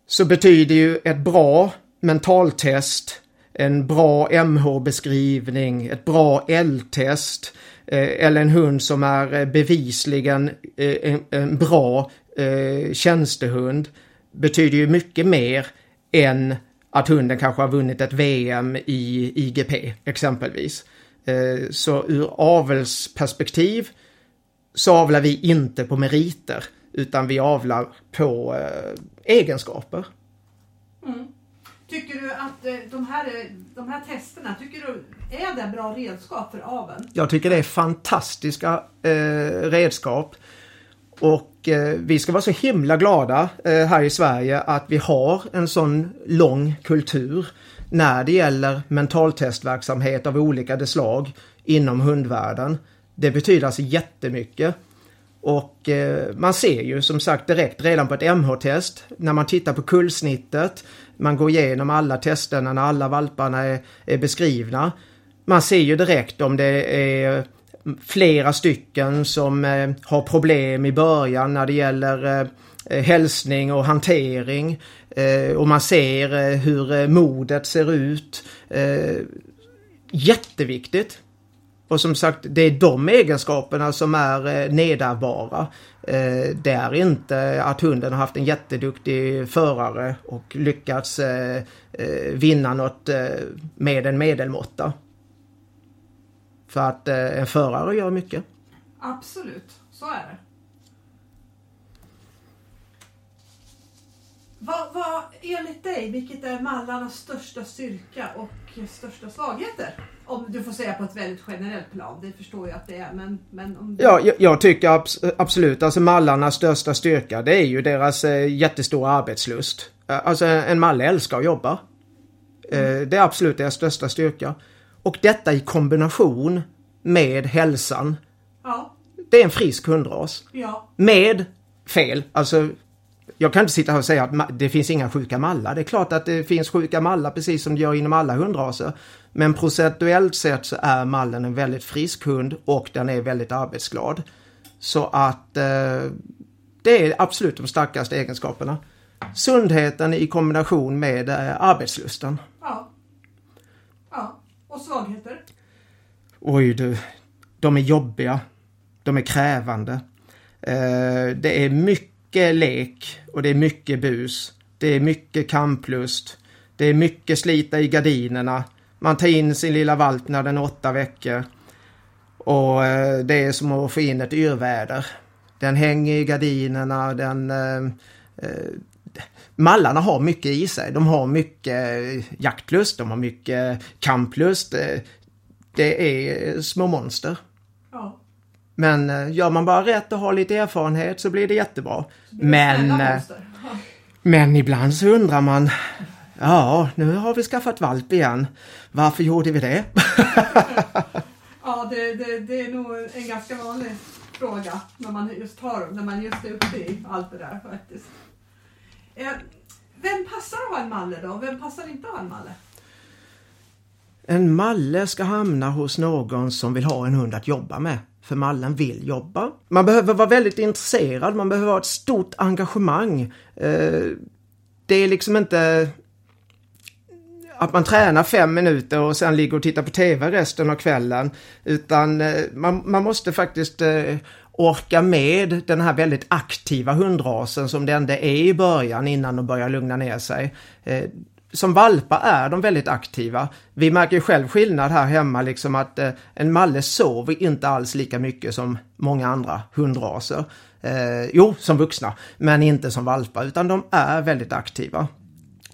så betyder ju ett bra mentaltest en bra MH-beskrivning, ett bra L-test eh, eller en hund som är eh, bevisligen eh, en, bra eh, tjänstehund betyder ju mycket mer än att hunden kanske har vunnit ett VM i IGP exempelvis. Eh, så ur avelsperspektiv så avlar vi inte på meriter utan vi avlar på eh, egenskaper. Mm. Tycker du att eh, de här, eh, de här testerna, tycker du är det bra redskap för aveln? Jag tycker det är fantastiska eh, redskap. Och eh, vi ska vara så himla glada eh, här i Sverige att vi har en sån lång kultur när det gäller mentaltestverksamhet av olika slag inom hundvärlden. Det betyder alltså jättemycket. Och eh, man ser ju som sagt direkt redan på ett MH-test när man tittar på kullsnittet man går igenom alla testerna när alla valparna är, är beskrivna. Man ser ju direkt om det är flera stycken som eh, har problem i början när det gäller eh, hälsning och hantering. Eh, och man ser eh, hur eh, modet ser ut. Eh, jätteviktigt. Och som sagt, det är de egenskaperna som är eh, nedärvbara. Eh, det är inte att hunden har haft en jätteduktig förare och lyckats eh, eh, vinna något med en medelmåtta. För att en förare gör mycket. Absolut, så är det. Vad, vad, enligt dig, vilket är mallarnas största styrka och största svagheter? Om du får säga på ett väldigt generellt plan, det förstår jag att det är. Men, men om du... Ja, jag, jag tycker abs absolut, alltså mallarnas största styrka det är ju deras eh, jättestora arbetslust. Eh, alltså en malle älskar att jobba. Eh, mm. det är absolut deras största styrka. Och detta i kombination med hälsan. Ja. Det är en frisk hundras. Ja. Med fel, alltså jag kan inte sitta här och säga att det finns inga sjuka mallar. Det är klart att det finns sjuka mallar precis som det gör inom alla hundraser. Men procentuellt sett så är mallen en väldigt frisk hund och den är väldigt arbetsglad. Så att eh, det är absolut de starkaste egenskaperna. Sundheten i kombination med eh, arbetslusten. Ja. Ja. Och svagheter? Oj du, de är jobbiga. De är krävande. Eh, det är mycket lek och det är mycket bus. Det är mycket kamplust. Det är mycket slita i gardinerna. Man tar in sin lilla valp när den är åtta veckor. Och eh, det är som att få in ett yrväder. Den hänger i gardinerna, den... Eh, eh, mallarna har mycket i sig. De har mycket jaktlust, de har mycket kamplust. Eh, det är små monster. Ja. Men gör man bara rätt och har lite erfarenhet så blir det jättebra. Det Men, men ibland så undrar man Ja, nu har vi skaffat valp igen. Varför gjorde vi det? Ja, det, det, det är nog en ganska vanlig fråga när man just har när man just är uppe i allt det där faktiskt. Eh, vem passar att ha en malle då? Vem passar inte att ha en malle? En malle ska hamna hos någon som vill ha en hund att jobba med. För mallen vill jobba. Man behöver vara väldigt intresserad, man behöver ha ett stort engagemang. Eh, Det är liksom inte att man tränar fem minuter och sen ligger och tittar på TV resten av kvällen. Utan eh, man, man måste faktiskt eh, orka med den här väldigt aktiva hundrasen som det ändå är i början innan de börjar lugna ner sig. Eh, som valpar är de väldigt aktiva. Vi märker själv skillnad här hemma liksom att en malle sover inte alls lika mycket som många andra hundraser. Eh, jo, som vuxna, men inte som valpar utan de är väldigt aktiva.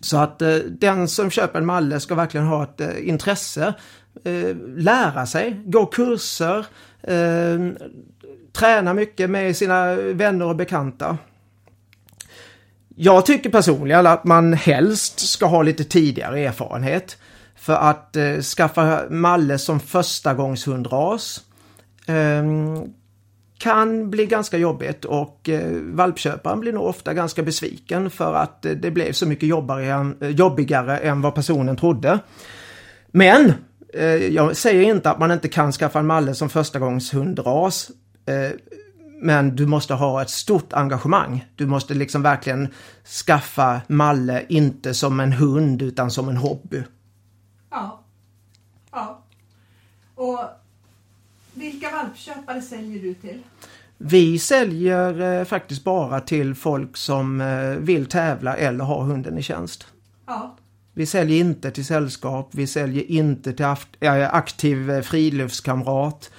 Så att eh, den som köper en malle ska verkligen ha ett eh, intresse, eh, lära sig, gå kurser, eh, träna mycket med sina vänner och bekanta. Jag tycker personligen att man helst ska ha lite tidigare erfarenhet. För att eh, skaffa malle som förstagångshundras eh, kan bli ganska jobbigt och eh, valpköparen blir nog ofta ganska besviken för att eh, det blev så mycket jobbigare, än- eh, jobbigare än vad personen trodde. Men eh, jag säger inte att man inte kan skaffa en malle som förstagångshundras. Eh, men du måste ha ett stort engagemang. Du måste liksom verkligen skaffa malle, inte som en hund utan som en hobby. Ja. Ja. Och vilka valpköpare säljer du till? Vi säljer eh, faktiskt bara till folk som eh, vill tävla eller ha hunden i tjänst. Ja. Vi säljer inte till sällskap, vi säljer inte till äh, aktiv eh, friluftskamrat.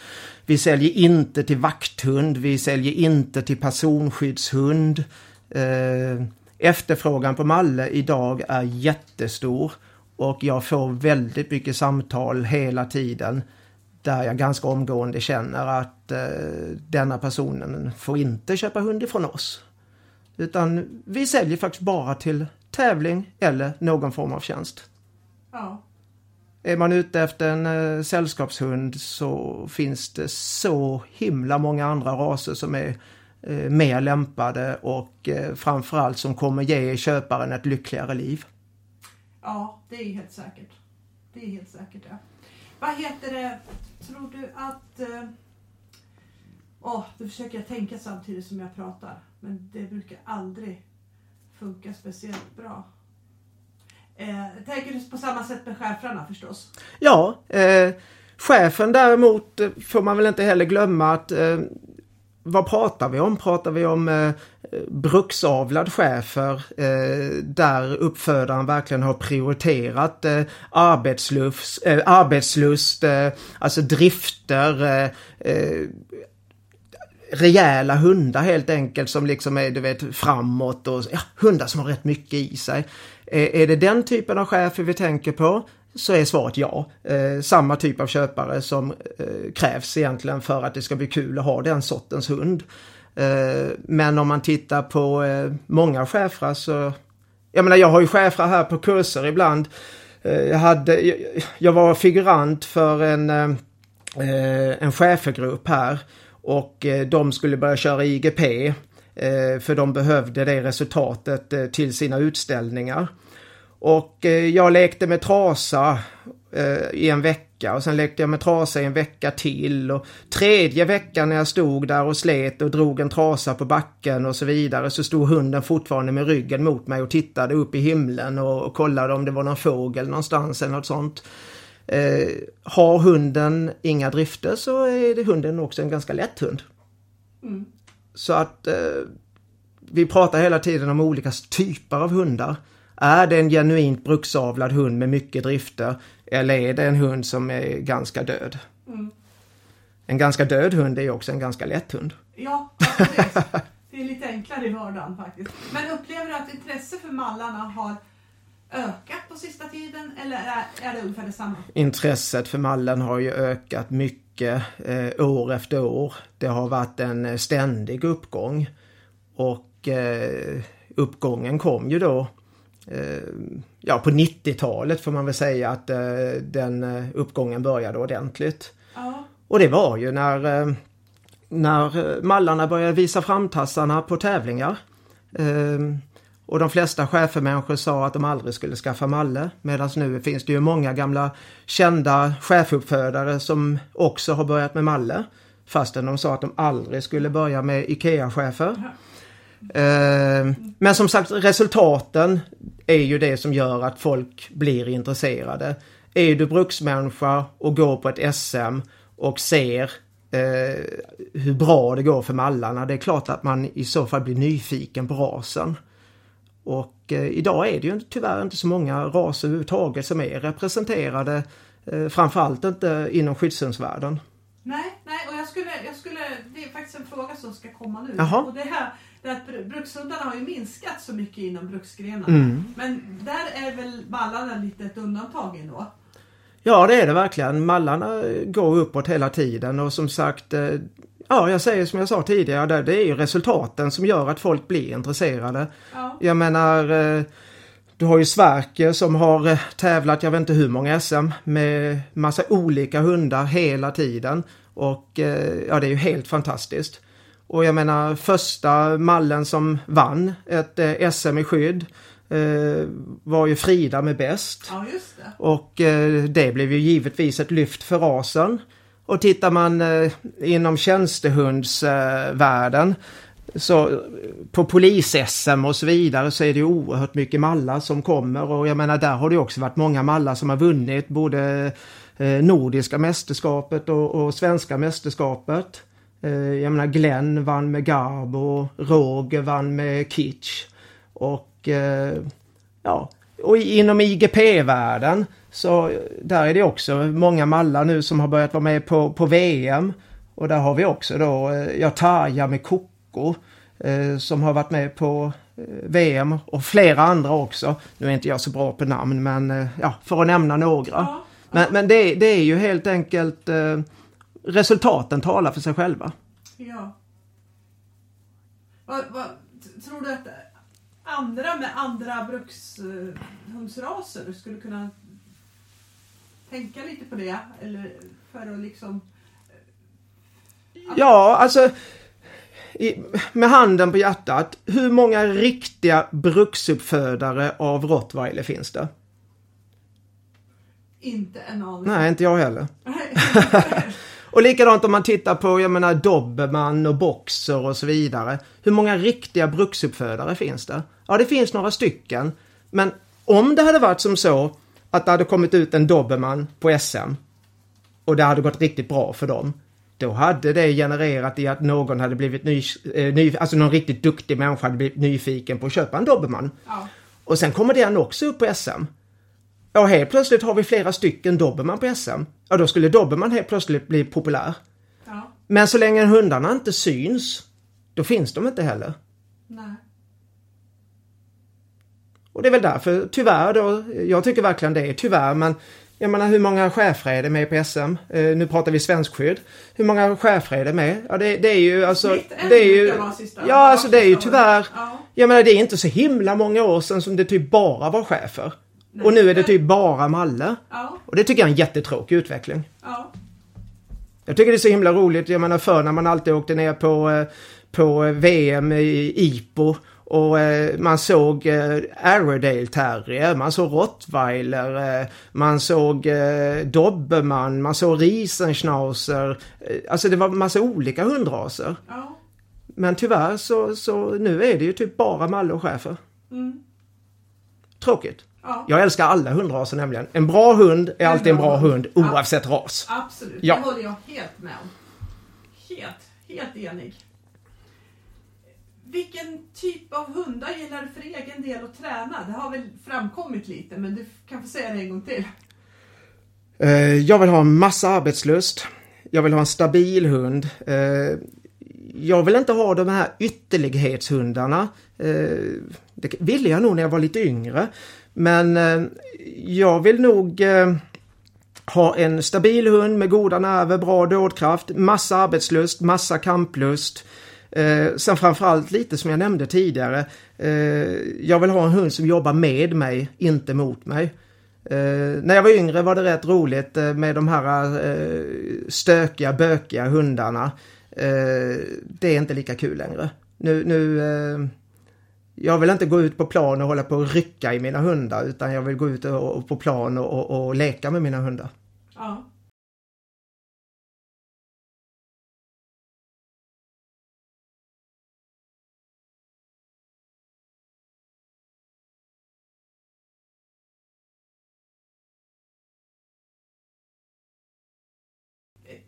Vi säljer inte till vakthund, vi säljer inte till personskyddshund. Eh, efterfrågan på Malle idag är jättestor och jag får väldigt mycket samtal hela tiden där jag ganska omgående känner att eh, denna personen får inte köpa hund ifrån oss. Utan vi säljer faktiskt bara till tävling eller någon form av tjänst. Ja. Är man ute efter en eh, sällskapshund så finns det så himla många andra raser som är eh, mer lämpade och eh, framförallt som kommer ge köparen ett lyckligare liv. Ja, det är helt säkert. Det är helt säkert ja. Vad heter det, tror du att... Åh, Åh, nu försöker jag tänka samtidigt som jag pratar. Men det brukar aldrig funka speciellt bra. Eh, tänker du på samma sätt med schäfrarna förstås? Ja, eh, chefen däremot eh, får man väl inte heller glömma att eh, vad pratar vi om? Pratar vi om eh, bruksavlad schäfer eh, där uppfödaren verkligen har prioriterat eh, arbetslust, eh, arbetslust eh, alltså drifter, eh, eh, rejäla hundar helt enkelt som liksom är du vet framåt och ja, hundar som har rätt mycket i sig. Eh, är det den typen av chefer vi tänker på så är svaret ja. Eh, samma typ av köpare som eh, krävs egentligen för att det ska bli kul att ha den sortens hund. Eh, men om man tittar på eh, många schäfrar så jag menar jag har ju schäfrar här på kurser ibland. Eh, jag, hade, jag, var figurant för en, en schäfergrupp här och de skulle börja köra IGP för de behövde det resultatet till sina utställningar. Och jag lekte med trasa i en vecka vecka och sen lekte jag med trasa i en vecka till och tredje veckan när jag stod där och slet och drog en trasa på backen och så vidare så stod hunden fortfarande med ryggen mot mig och tittade upp i himlen och, och kollade om det var någon fågel någonstans eller något sånt. Eh, har hunden inga drifter så är det hunden också en ganska lätt hund. Mm. Så att eh, vi pratar hela tiden om olika typer av hundar. Är det en genuint bruksavlad hund med mycket drifter eller är det en hund som är ganska död? Mm. En ganska död hund är också en ganska lätt hund. Ja, precis. Det är lite enklare i vardagen faktiskt. Men upplever du att intresset för mallarna har ökat på sista tiden eller är, det ungefär detsamma? Intresset för mallen har ju ökat mycket eh, år efter år. Det har varit en eh, ständig uppgång. Och eh, uppgången kom ju då ja, på 90-talet får man väl säga att eh, den eh, uppgången började ordentligt. Ja. Och det var ju när, eh, när eh, mallarna började visa framtassarna på tävlingar. Eh, och de flesta schäfermänniskor sa att de aldrig skulle skaffa malle. Medan nu finns det ju många gamla kända schäferuppfödare som också har börjat med malle. Fastän de sa att de aldrig skulle börja med IKEA-chefer. Eh, Men som sagt resultaten är ju det som gör att folk blir intresserade. Är du bruksmänniska och går på ett SM och ser eh, hur bra det går för mallarna. Det är klart att man i så fall blir nyfiken på rasen. Och eh, idag är det ju tyvärr inte så många raser överhuvudtaget som är representerade. Eh, framförallt inte inom skyddshundsvärlden. Nej, nej, och jag skulle, jag skulle, det är faktiskt en fråga som ska komma nu. Jaha. Och det här, det att br- brukshundarna har ju minskat så mycket inom bruksgrenarna. Mm. Men där är väl mallarna lite ett undantag ändå? Ja det är det verkligen. Mallarna går uppåt hela tiden och som sagt eh, Ja, jag säger som jag sa tidigare, det- är ju resultaten som gör att folk blir intresserade. Ja. Jag menar, eh, du har ju Sverker som har eh, tävlat, jag vet inte hur många SM, med massa olika hundar hela tiden. Och eh, ja, det är ju helt fantastiskt. Och jag menar första mallen som vann ett eh, SM i skydd eh, var ju Frida med bäst. ja, det. Och eh, det blev ju givetvis ett lyft för rasen. Och tittar man inom tjänstehundsvärlden så på polis-SM och så vidare så är det oerhört mycket mallar som kommer och jag menar där har det också varit många mallar som har vunnit både Nordiska mästerskapet och, och Svenska mästerskapet. Eh, jag menar Glenn vann med Garbo, Roger vann med Kitsch. Och eh, ja, och inom IGP-världen så eh, där är det också många mallar nu som har börjat vara med på, på VM. Och där har vi också då, eh, ja Tarja med Koko eh, som har varit med på eh, VM och flera andra också. Nu är inte jag så bra på namn men eh, ja, för att nämna några. Ja. Men, men det, det är ju helt enkelt eh, resultaten talar för sig själva. Ja. Vad, vad, tror du att andra med andra brukshundsraser skulle kunna tänka lite på det? Eller för att liksom... Ja, alltså i, med handen på hjärtat. Hur många riktiga bruksuppfödare av rottweiler finns det? Inte en aning. Nej, inte jag heller. Och likadant om man tittar på, jag menar Dobermann och Boxer och så vidare. Hur många riktiga bruksuppfödare finns det? Ja, det finns några stycken. Men om det hade varit som så att det hade kommit ut en Dobermann på SM och det hade gått riktigt bra för dem. Då hade det genererat i att någon hade blivit ny, eh, ny alltså någon riktigt duktig människa hade blivit nyfiken på att köpa en Dobermann. ja. Och sen kommer den också upp på SM. Ja, helt plötsligt har vi flera stycken Dobermann på SM. Ja, då skulle Dobermann helt plötsligt bli populär. Ja. Men så länge hundarna inte syns, då finns de inte heller. Nej. Och det är väl därför, tyvärr då, jag tycker verkligen det är tyvärr, men jag menar hur många schäfrar är det med på SM? Eh, nu pratar vi svenskskydd. Hur många schäfrar är det med? Ja, det, det är ju alltså... Det är ju, ja, alltså det är ju tyvärr... Jag menar det är inte så himla många år sedan som det typ bara var schäfer. Och nu är det typ bara malle. Ja. Och det tycker jag är en jättetråkig utveckling. Ja. Jag tycker det är så himla roligt. Jag menar förr när man alltid åkte ner på, eh, på VM i IPO Och eh, man såg eh, Arredale terrier, man såg rottweiler, eh, man såg eh, dobermann, man såg riesenschnauzer. Eh, alltså det var massa olika hundraser. Ja. Men tyvärr så, så nu är det ju typ bara malle och schäfer. Mm. Tråkigt. Ja. Jag älskar alla hundraser nämligen. En bra hund är alltid en bra hund oavsett ras. Absolut, Ja. det håller jag helt med om. Helt, helt enig. Vilken typ av hundar gillar du för egen del att träna? Det har väl framkommit lite, men du kan få säga det en gång till. Eh, Jag vill ha en massa arbetslust. Jag vill ha en stabil hund. Eh, Jag vill inte ha de här ytterlighetshundarna. Eh, Det ville jag nog när jag var lite yngre. Men eh, jag vill nog eh, ha en stabil hund med goda nerver, bra dådkraft, massa arbetslust, massa kamplust. Eh, sen framförallt lite som jag nämnde tidigare. Eh, jag vill ha en hund som jobbar med mig, inte mot mig. Eh, när jag var yngre var det rätt roligt eh, med de här eh, stökiga, bökiga hundarna. Eh, det är inte lika kul längre. Nu, nu eh, jag vill inte gå ut på plan och hålla på och rycka i mina hundar utan jag vill gå ut och, och på plan och, och, och leka med mina hundar. Ja.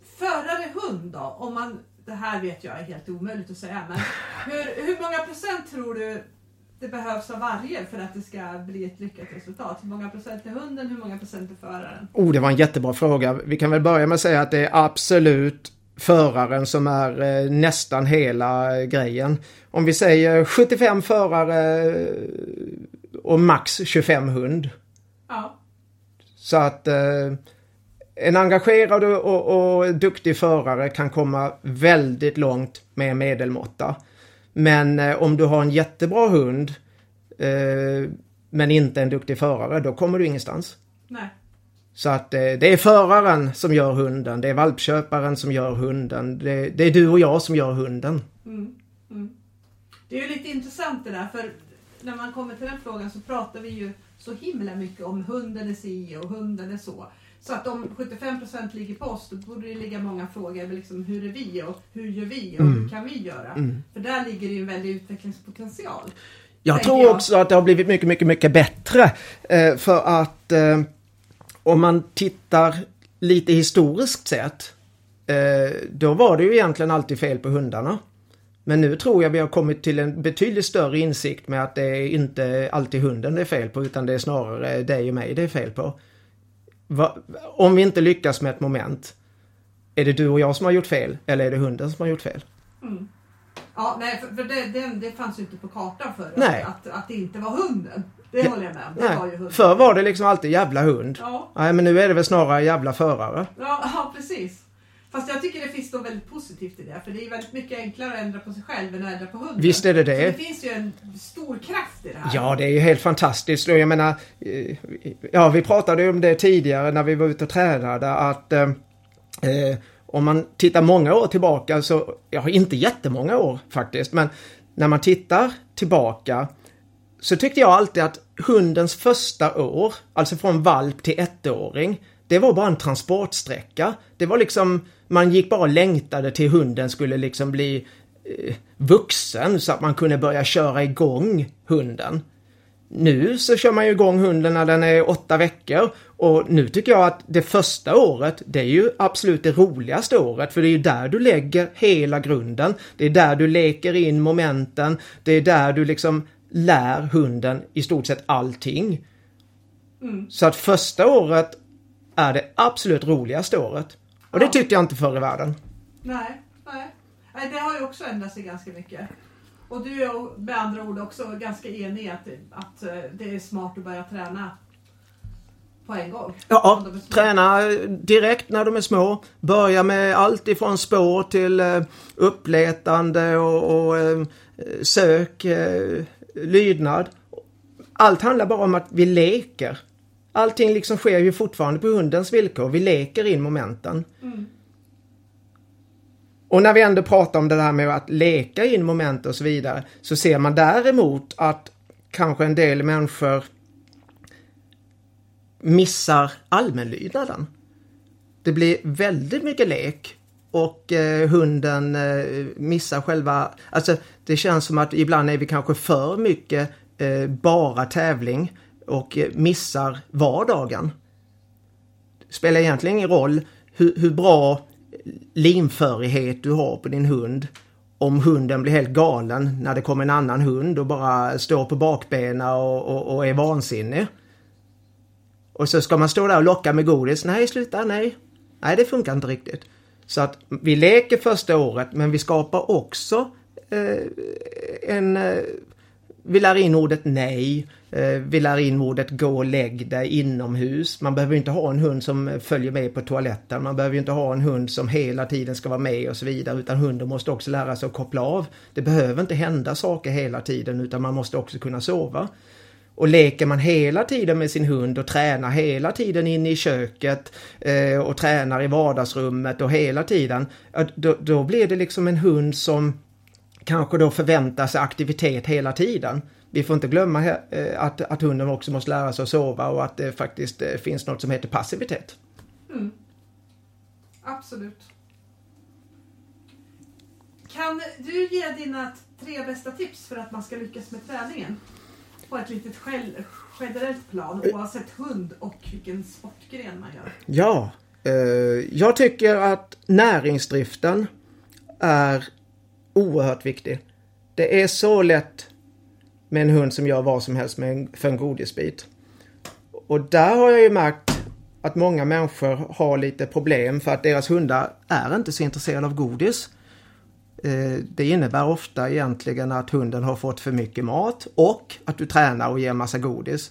Förare hund då? Om man, det här vet jag är helt omöjligt att säga, men hur, hur många procent tror du det behövs av varje för att det ska bli ett lyckat resultat? Hur många procent är hunden, hur många procent är föraren? Oh, det var en jättebra fråga. Vi kan väl börja med att säga att det är absolut föraren som är eh, nästan hela eh, grejen. Om vi säger 75 förare eh, och max 25 hund. Ja, Så att eh, en engagerad och, och, duktig förare kan komma väldigt långt med medelmåtta. Men eh, om du har en jättebra hund eh, men inte en duktig förare, då kommer du ingenstans. nej. Så att eh, det är föraren som gör hunden, det är valpköparen som gör hunden, det, det är du och jag som gör hunden. Mm, mm. Det är ju lite intressant det där för när man kommer till den frågan så pratar vi ju så himla mycket om hunden är si och hunden är så. Så att om 75% ligger på oss då borde det ligga många frågor. Liksom, hur är vi och hur gör vi och hur kan vi göra? Mm. För där ligger det ju en väldig utvecklingspotential. Jag tror jag. också att det har blivit mycket, mycket, mycket bättre. Eh, för att eh, om man tittar lite historiskt sett, eh, då var det ju egentligen alltid fel på hundarna. Men nu tror jag vi har kommit till en betydligt större insikt med att det är inte alltid hunden det är fel på utan det är snarare dig och mig det är fel på. Va, om vi inte lyckas med ett moment, är det du och jag som har gjort fel eller är det hunden som har gjort fel? Mm. Ja, nej, för, för det, det, det fanns ju inte på kartan förr Nej. att, att det inte var hunden. Det Ja, håller jag med om. Det var ju Nej, hunden. förr var det liksom alltid jävla hund. Ja, Nej men nu är det väl snarare jävla förare. Ja, ja, precis. Fast jag tycker det finns något väldigt positivt i det. För det är väldigt mycket enklare att ändra på sig själv än att ändra på hunden. Visst är det det. Så det finns ju en stor kraft i det här. Ja, det är ju helt fantastiskt. Jag menar, eh, ja vi pratade ju om det tidigare när vi var ute och tränade att eh, eh, om man tittar många år tillbaka så, ja inte jättemånga år faktiskt, men när man tittar tillbaka så tyckte jag alltid att hundens första år, alltså från valp till ettåring, det var bara en transportsträcka. Det var liksom, man gick bara och längtade till hunden skulle liksom bli eh, vuxen så att man kunde börja köra igång hunden. Nu så kör man ju igång hunden när den är åtta veckor och nu tycker jag att det första året, det är ju absolut det roligaste året för det är ju där du lägger hela grunden. Det är där du leker in momenten. Det är där du liksom lär hunden i stort sett allting. Mm. Så att första året är det absolut roligaste året. Och det tyckte jag inte förr i världen. Nej, nej. nej, det har ju också ändrat sig ganska mycket. Och du är med andra ord också ganska enig att, att eh, det är smart att börja träna på en gång. Ja, träna direkt när de är små. Börja med allt ifrån spår till eh, uppletande och, och eh, sök, lydnad. Allt handlar bara om att vi leker. Allting liksom sker ju fortfarande på hundens villkor. Vi leker in momenten. Mm. Och när vi ändå pratar om det där med att leka in moment och så vidare så ser man däremot att kanske en del människor missar allmänlydnaden. Det blir väldigt mycket lek och eh, hunden eh, missar själva, alltså det känns som att ibland är vi kanske för mycket eh, bara tävling och eh, missar vardagen. Det spelar egentligen ingen roll hur, hur bra limförighet du har på din hund om hunden blir helt galen när det kommer en annan hund och bara står på bakbenen och, och, och är vansinnig. Och så ska man stå där och locka med godis. Nej, sluta, nej. Nej, det funkar inte riktigt. Så att vi leker första året men vi skapar också eh, en... Eh, vi lär in ordet nej. Eh, vi lär in ordet gå och lägg dig inomhus. Man behöver inte ha en hund som följer med på toaletten. Man behöver inte ha en hund som hela tiden ska vara med och så vidare. Utan hunden måste också lära sig att koppla av. Det behöver inte hända saker hela tiden utan man måste också kunna sova. Och leker man hela tiden med sin hund och tränar hela tiden inne i köket eh, och tränar i vardagsrummet och hela tiden. Då, då blir det liksom en hund som kanske då förväntar sig aktivitet hela tiden. Vi får inte glömma eh, att, att hunden också måste lära sig att sova och att det faktiskt eh, finns något som heter passivitet. Mm. Absolut. Kan du ge dina tre bästa tips för att man ska lyckas med träningen? På ett litet generellt plan oavsett hund och vilken sportgren man gör. Ja, eh, jag tycker att näringsdriften är oerhört viktig. Det är så lätt med en hund som gör vad som helst med en, för en godisbit. Och där har jag ju märkt att många människor har lite problem för att deras hundar är inte så intresserade av godis. Eh, det innebär ofta egentligen att hunden har fått för mycket mat och att du tränar och ger massa godis.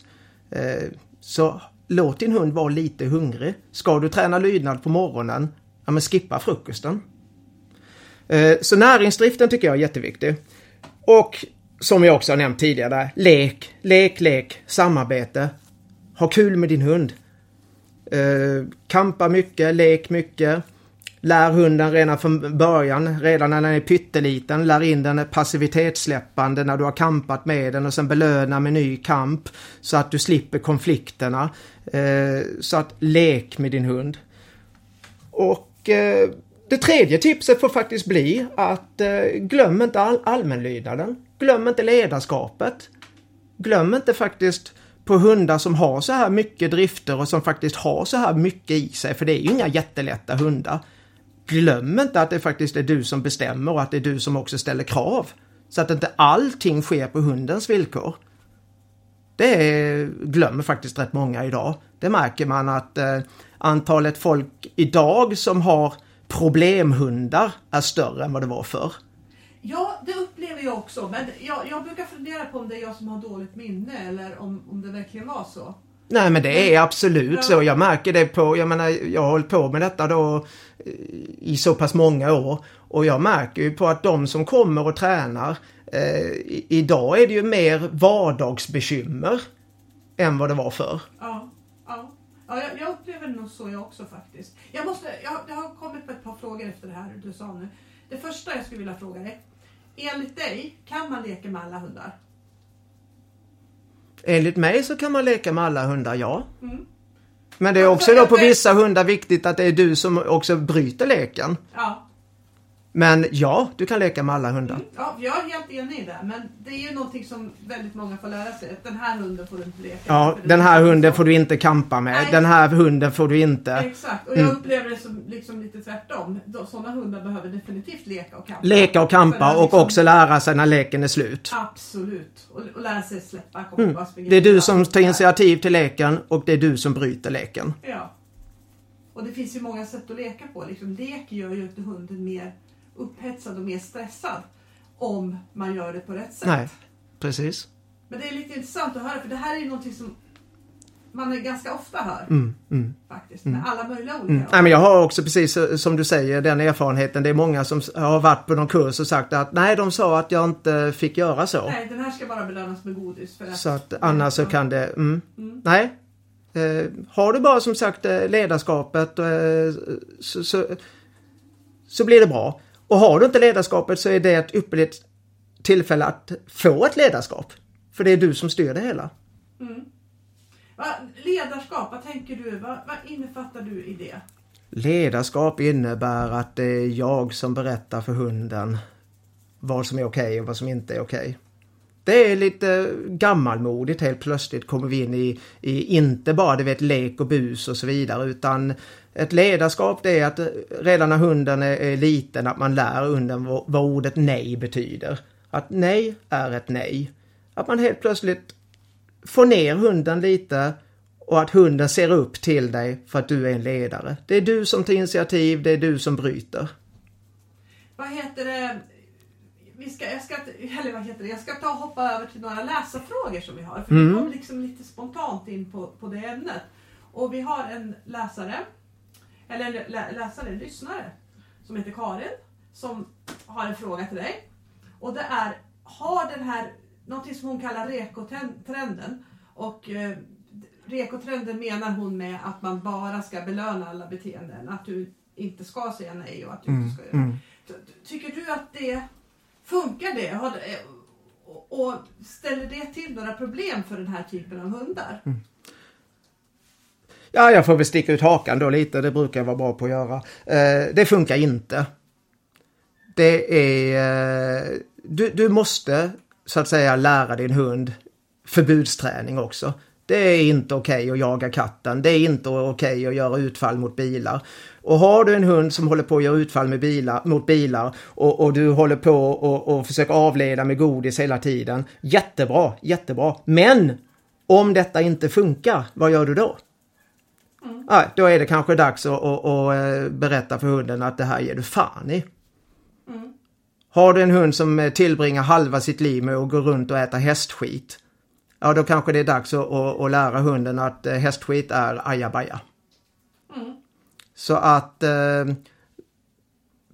Eh, så låt din hund vara lite hungrig. Ska du träna lydnad på morgonen, ja men skippa frukosten. Eh, så näringsdriften tycker jag är jätteviktig. Och som jag också har nämnt tidigare, lek, lek, lek, samarbete. Ha kul med din hund. Eh, kampa mycket, lek mycket. Lär hunden redan från början, redan när den är pytteliten, lär in den passivitetssläppande när du har kampat med den och sen belöna med ny kamp så att du slipper konflikterna. Eh, så att lek med din hund. Och eh, det tredje tipset får faktiskt bli att eh, glöm inte all allmänlydnaden. Glöm inte ledarskapet. Glöm inte faktiskt på hundar som har så här mycket drifter och som faktiskt har så här mycket i sig, för det är ju inga jättelätta hundar glöm inte att det faktiskt är du som bestämmer och att det är du som också ställer krav. Så att inte allting sker på hundens villkor. Det glömmer faktiskt rätt många idag. Det märker man att eh, antalet folk idag som har problemhundar är större än vad det var förr. Ja, det upplever jag också. Men jag, jag brukar fundera på om det är jag som har dåligt minne eller om, om det verkligen var så. Nej men det är absolut ja. så. Jag märker det på, jag menar jag har hållit på med detta då i så pass många år. Och jag märker ju på att de som kommer och tränar eh, idag är det ju mer vardagsbekymmer än vad det var förr. Ja, ja. ja jag, jag upplever det nog så jag också faktiskt. Jag, måste, jag, jag har kommit med ett par frågor efter det här du sa nu. Det första jag skulle vilja fråga dig. Enligt dig, kan man leka med alla hundar? Enligt mig så kan man leka med alla hundar, ja. Mm. Men det är också då på vissa hundar viktigt att det är du som också bryter leken. Ja. Men ja, du kan leka med alla hundar. Mm, ja, jag är helt enig i det. Men det är ju någonting som väldigt många får lära sig. Den här hunden får du inte leka med. Ja, den här hunden får du inte kampa med. Nej. Den här hunden får du inte. Exakt, och jag mm. upplever det som liksom lite tvärtom. Sådana hundar behöver definitivt leka och kampa. Leka och kampa och liksom... också lära sig när leken är slut. Absolut. Och, och lära sig släppa, mm. Det är du som tar initiativ till leken och det är du som bryter leken. Ja. Och det finns ju många sätt att leka på. Liksom, lek gör ju inte hunden mer upphetsad och mer stressad om man gör det på rätt sätt. Nej, precis. Men det är lite intressant att höra för det här är ju någonting som man ganska ofta hör. Mm, mm, faktiskt, med mm. alla möjliga olika. Mm. Nej, men jag har också precis som du säger den erfarenheten. Det är många som har varit på någon kurs och sagt att nej, de sa att jag inte fick göra så. Nej, den här ska bara belönas med godis. För att så att annars så kan det, mm. Mm. nej. Eh, har du bara som sagt eh, ledarskapet eh, så, så, så blir det bra. Och har du inte ledarskapet så är det ett ypperligt tillfälle att få ett ledarskap. För det är du som styr det hela. Mm. Va, ledarskap, vad tänker du? Vad, vad innefattar du i det? Ledarskap innebär att det är jag som berättar för hunden vad som är okej okay och vad som inte är okej. Okay. Det är lite gammalmodigt helt plötsligt kommer vi in i, i inte bara du vet lek och bus och så vidare utan ett ledarskap det är att redan när hunden är, är liten att man lär hunden vad, vad ordet nej betyder. Att nej är ett nej. Att man helt plötsligt får ner hunden lite och att hunden ser upp till dig för att du är en ledare. Det är du som tar initiativ, det är du som bryter. Vad heter det? Vi ska, jag, ska, eller vad heter det? jag ska ta och hoppa över till några läsarfrågor som vi har. För mm. Vi kom liksom lite spontant in på, på det ämnet. Och vi har en läsare, eller en lä, läsare, en lyssnare, som heter Karin, som har en fråga till dig. Och det är, har den här, någonting som hon kallar rekotrenden, och eh, rekotrenden menar hon med att man bara ska belöna alla beteenden, att du inte ska säga nej och att du mm, inte ska göra mm. Tycker du att det funkar det? Och ställer det till några problem för den här typen av hundar? Mm. Ja, jag får väl sticka ut hakan då lite, det brukar jag vara bra på att göra. Eh, det funkar inte. Det är... Eh, du, du måste så att säga lära din hund förbudsträning också. Det är inte okej okay att jaga katten. Det är inte okej okay att göra utfall mot bilar. Och har du en hund som håller på att göra utfall med bilar, mot bilar och, och du håller på och, och försöker avleda med godis hela tiden. Jättebra, jättebra. Men om detta inte funkar, vad gör du då? Mm. Ja, då är det kanske dags att, att, att, eh, berätta för hunden att det här ger du fan i. Mm. Har du en hund som tillbringar halva sitt liv med att gå runt och äta hästskit ja då kanske det är dags att, att, att lära hunden att eh, hästskit är ajabaja. Så att eh,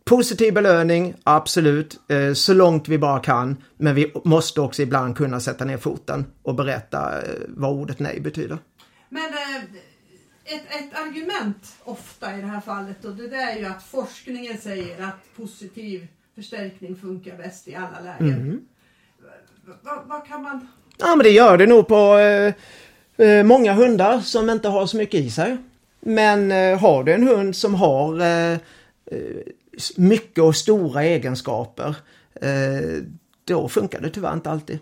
positiv belöning, absolut, eh, så långt vi bara kan. Men vi måste också ibland kunna sätta ner foten och berätta eh, vad ordet nej betyder. Men eh, ett, ett argument ofta i det här fallet och det där är ju att forskningen säger att positiv förstärkning funkar bäst i alla lägen. Mm. Vad kan man Ja men det gör det nog på eh, eh, många hundar som inte har så mycket i sig. Men eh, har du en hund som har eh, eh mycket och stora egenskaper då funkar det tyvärr inte alltid.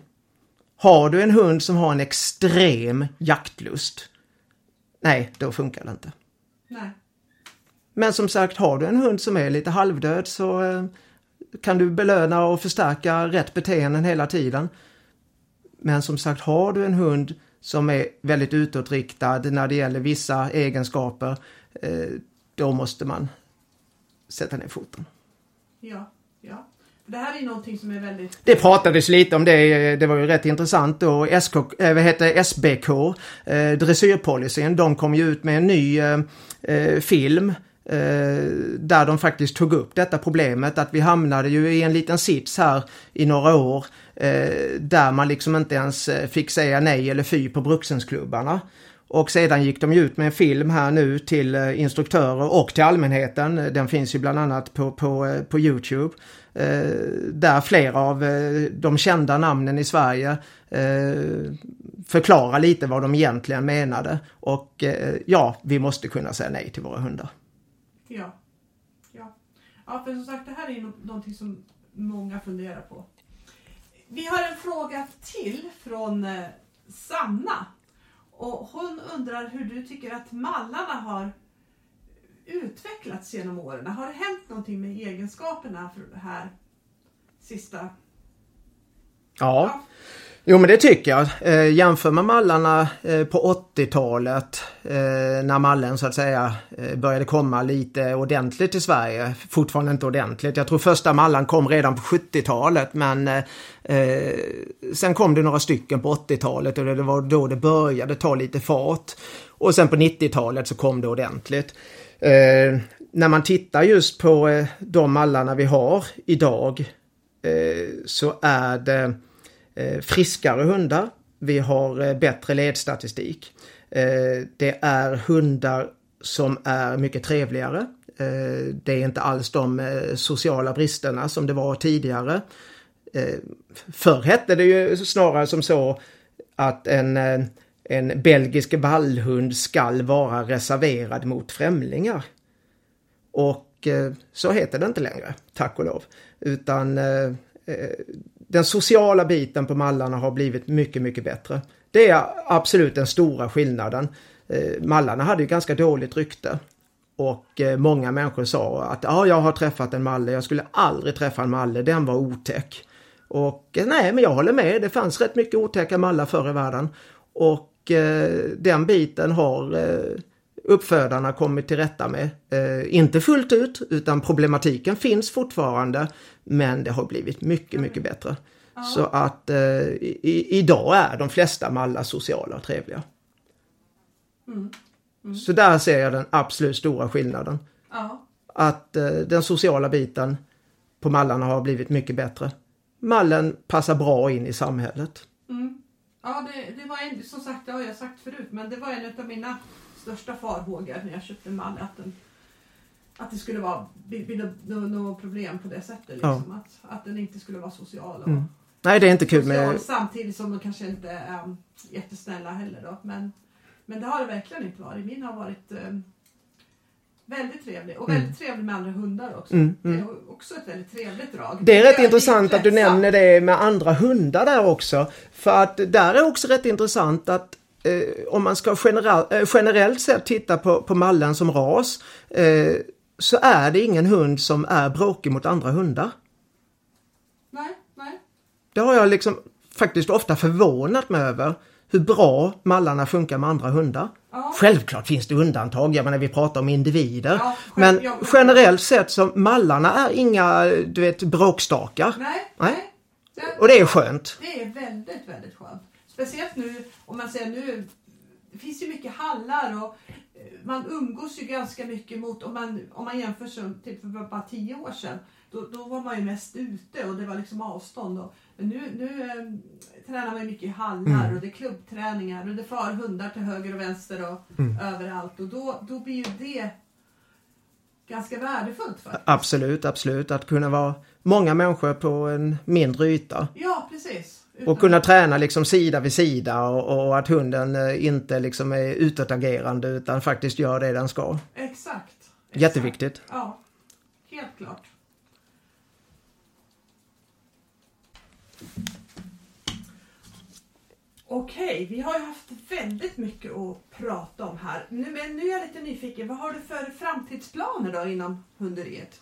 Har du en hund som har en extrem jaktlust Nej, då funkar det inte. Nej. Men som sagt, har du en hund som är lite halvdöd så kan du belöna och förstärka rätt beteenden hela tiden. Men som sagt, har du en hund som är väldigt utåtriktad när det gäller vissa egenskaper, eh, då måste man sätta ner foten. Ja, ja. Det här är någonting som är väldigt... Det pratades lite om det, det var ju rätt intressant då. SK, äh, vad heter SBK, eh, dressyrpolicyn, de kom ju ut med en ny eh, eh film Eh, där de faktiskt tog upp detta problemet att vi hamnade ju i en liten sits här i några år eh, Eh, där man liksom inte ens eh, fick säga nej eller fy på Bruksensklubbarna. Och sedan gick de ut med en film här nu till eh, instruktörer och till allmänheten. Den finns ju bland annat på, på, på Youtube. där flera av de kända namnen i Sverige förklarar lite vad de egentligen menade. Och ja, vi måste kunna säga nej till våra hundar. Ja. ja. Ja, för som sagt det här är någonting som många funderar på. Vi har en fråga till från eh, Sanna. Och hon undrar hur du tycker att mallarna har utvecklats genom åren. Har det hänt någonting med egenskaperna för det här sista? Ja. ja. Jo men det tycker jag. Eh, jämför med mallarna eh, på 80-talet eh, när mallen så att säga eh, började komma lite ordentligt i Sverige. Fortfarande inte ordentligt. Jag tror första mallan kom redan på 70-talet men eh, eh, sen kom det några stycken på 80-talet och det var då det började ta lite fart. Och sen på 90-talet så kom det ordentligt. Eh, när man tittar just på eh, de mallarna vi har idag eh, så är det Eh, Eh, friskare hundar. Vi har eh, bättre ledstatistik. Eh, det är hundar som är mycket trevligare. Det är inte alls de sociala bristerna som det var tidigare. Förr hette det ju snarare som så att en, en belgisk vallhund skall vara reserverad mot främlingar. Och så heter det inte längre, tack och lov. Utan den sociala biten på mallarna har blivit mycket, mycket bättre. Det är absolut den stora skillnaden. Eh, mallarna hade ju ganska dåligt rykte. Och eh, många människor sa att ja, jag har träffat en malle, jag skulle aldrig träffa en malle, den var otäck. Och eh, nej, men jag håller med, det fanns rätt mycket otäcka mallar förr i världen. Och eh, den biten har eh, uppfödarna kommit till rätta med. Eh, inte fullt ut, utan problematiken finns fortfarande. Men det har blivit mycket, mycket bättre. Ja. Så att eh, i, idag är de flesta mallar sociala och trevliga. Mm. Mm. Så där ser jag den absolut stora skillnaden. Ja. Att eh, den sociala biten på mallarna har blivit mycket bättre. Mallen passar bra in i samhället. Mm. Ja, det, det, var en, som sagt, det har jag sagt förut, men det var en av mina största farhågor när jag köpte en mall. Att, den, att det skulle vara något problem på det sättet. Liksom. Ja. Att, att den inte skulle vara social. Och, mm. Nej, det är inte kul med... Samtidigt som de kanske inte är um, jättesnälla heller då. Men, men det har det verkligen inte varit. Min har varit eh, väldigt trevlig och mm. väldigt trevlig med andra hundar också. Mm, mm. Det är också ett väldigt trevligt drag. Det är rätt intressant att du nämner det med andra hundar där också. För att där är också rätt intressant att om man ska generell, eh, generellt sett titta på, på mallen som ras eh, så är det ingen hund som är bråkig mot andra hundar. Nej, nej. Det har jag liksom faktiskt ofta förvånat mig över hur bra mallarna funkar med andra hundar. Ja. Självklart finns det undantag, jag menar vi pratar om individer. Ja, men ja, generellt sett så mallarna är inga, du vet, bråkstakar. Nej, nej. Och det är skönt. Det är väldigt, väldigt skönt. Speciellt nu, om man säger nu, det finns ju mycket hallar och eh, man umgås ju ganska mycket mot, om man, om man jämför som typ för bara tio år sedan, då, då var man ju mest ute och det var liksom avstånd. Och, men nu, nu eh, tränar man mycket i hallar mm. och det är klubbträningar och det far hundar till höger och vänster och mm. överallt. Och då, då blir ju det ganska värdefullt faktiskt. Absolut, absolut. Att kunna vara många människor på en mindre yta. Ja, precis. Och kunna träna liksom sida vid sida och, och, att hunden eh, inte liksom är utåtagerande utan faktiskt gör det den ska. Exakt. Exakt. Jätteviktigt. Ja, helt klart. Okej, vi har ju haft väldigt mycket att prata om här. Nu, men nu är jag lite nyfiken. Vad har du för framtidsplaner då inom hunderiet?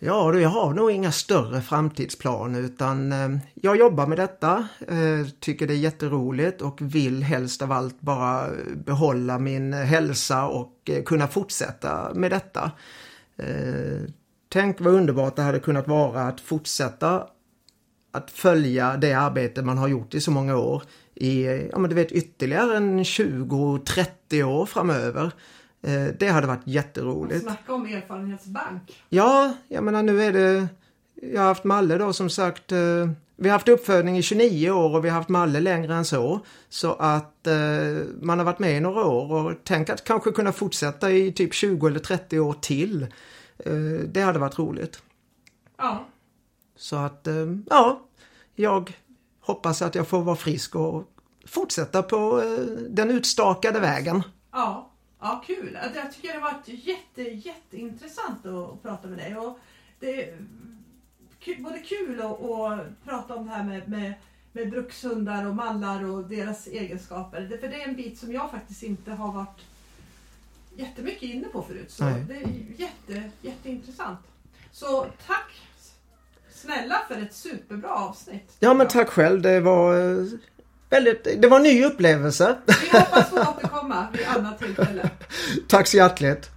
Ja du, jag har nog inga större framtidsplaner utan eh, jag jobbar med detta, eh, tycker det är jätteroligt och vill helst av allt bara behålla min hälsa och eh, kunna fortsätta med detta. Eh, tänk vad underbart det hade kunnat vara att fortsätta att följa det arbete man har gjort i så många år i, ja men du vet ytterligare en 20-30 år framöver. Eh, det hade varit jätteroligt. Snacka om erfarenhetsbank. Ja, jag menar nu är det, jag har haft Malle då som sagt, eh, vi har haft uppfödning i 29 år och vi har haft Malle längre än så. Så att eh, man har varit med i några år och tänk att kanske kunna fortsätta i typ 20 eller 30 år till. Det hade varit roligt. Ja. Så att, ja, jag hoppas att jag får vara frisk och fortsätta på den utstakade vägen. Ja, ja kul. Jag tycker det har varit jätte, jätteintressant att prata med dig. Och det är både kul att, att prata om det här med, med, med brukshundar och mallar och deras egenskaper. För det är en bit som jag faktiskt inte har varit jättemycket inne på förut. Så Nej. det är jätte, jätteintressant. Så tack snälla för ett superbra avsnitt. Ja men tack själv. Det var eh, väldigt, det var en ny upplevelse. Vi hoppas få återkomma vid annat tillfälle. tack så hjärtligt.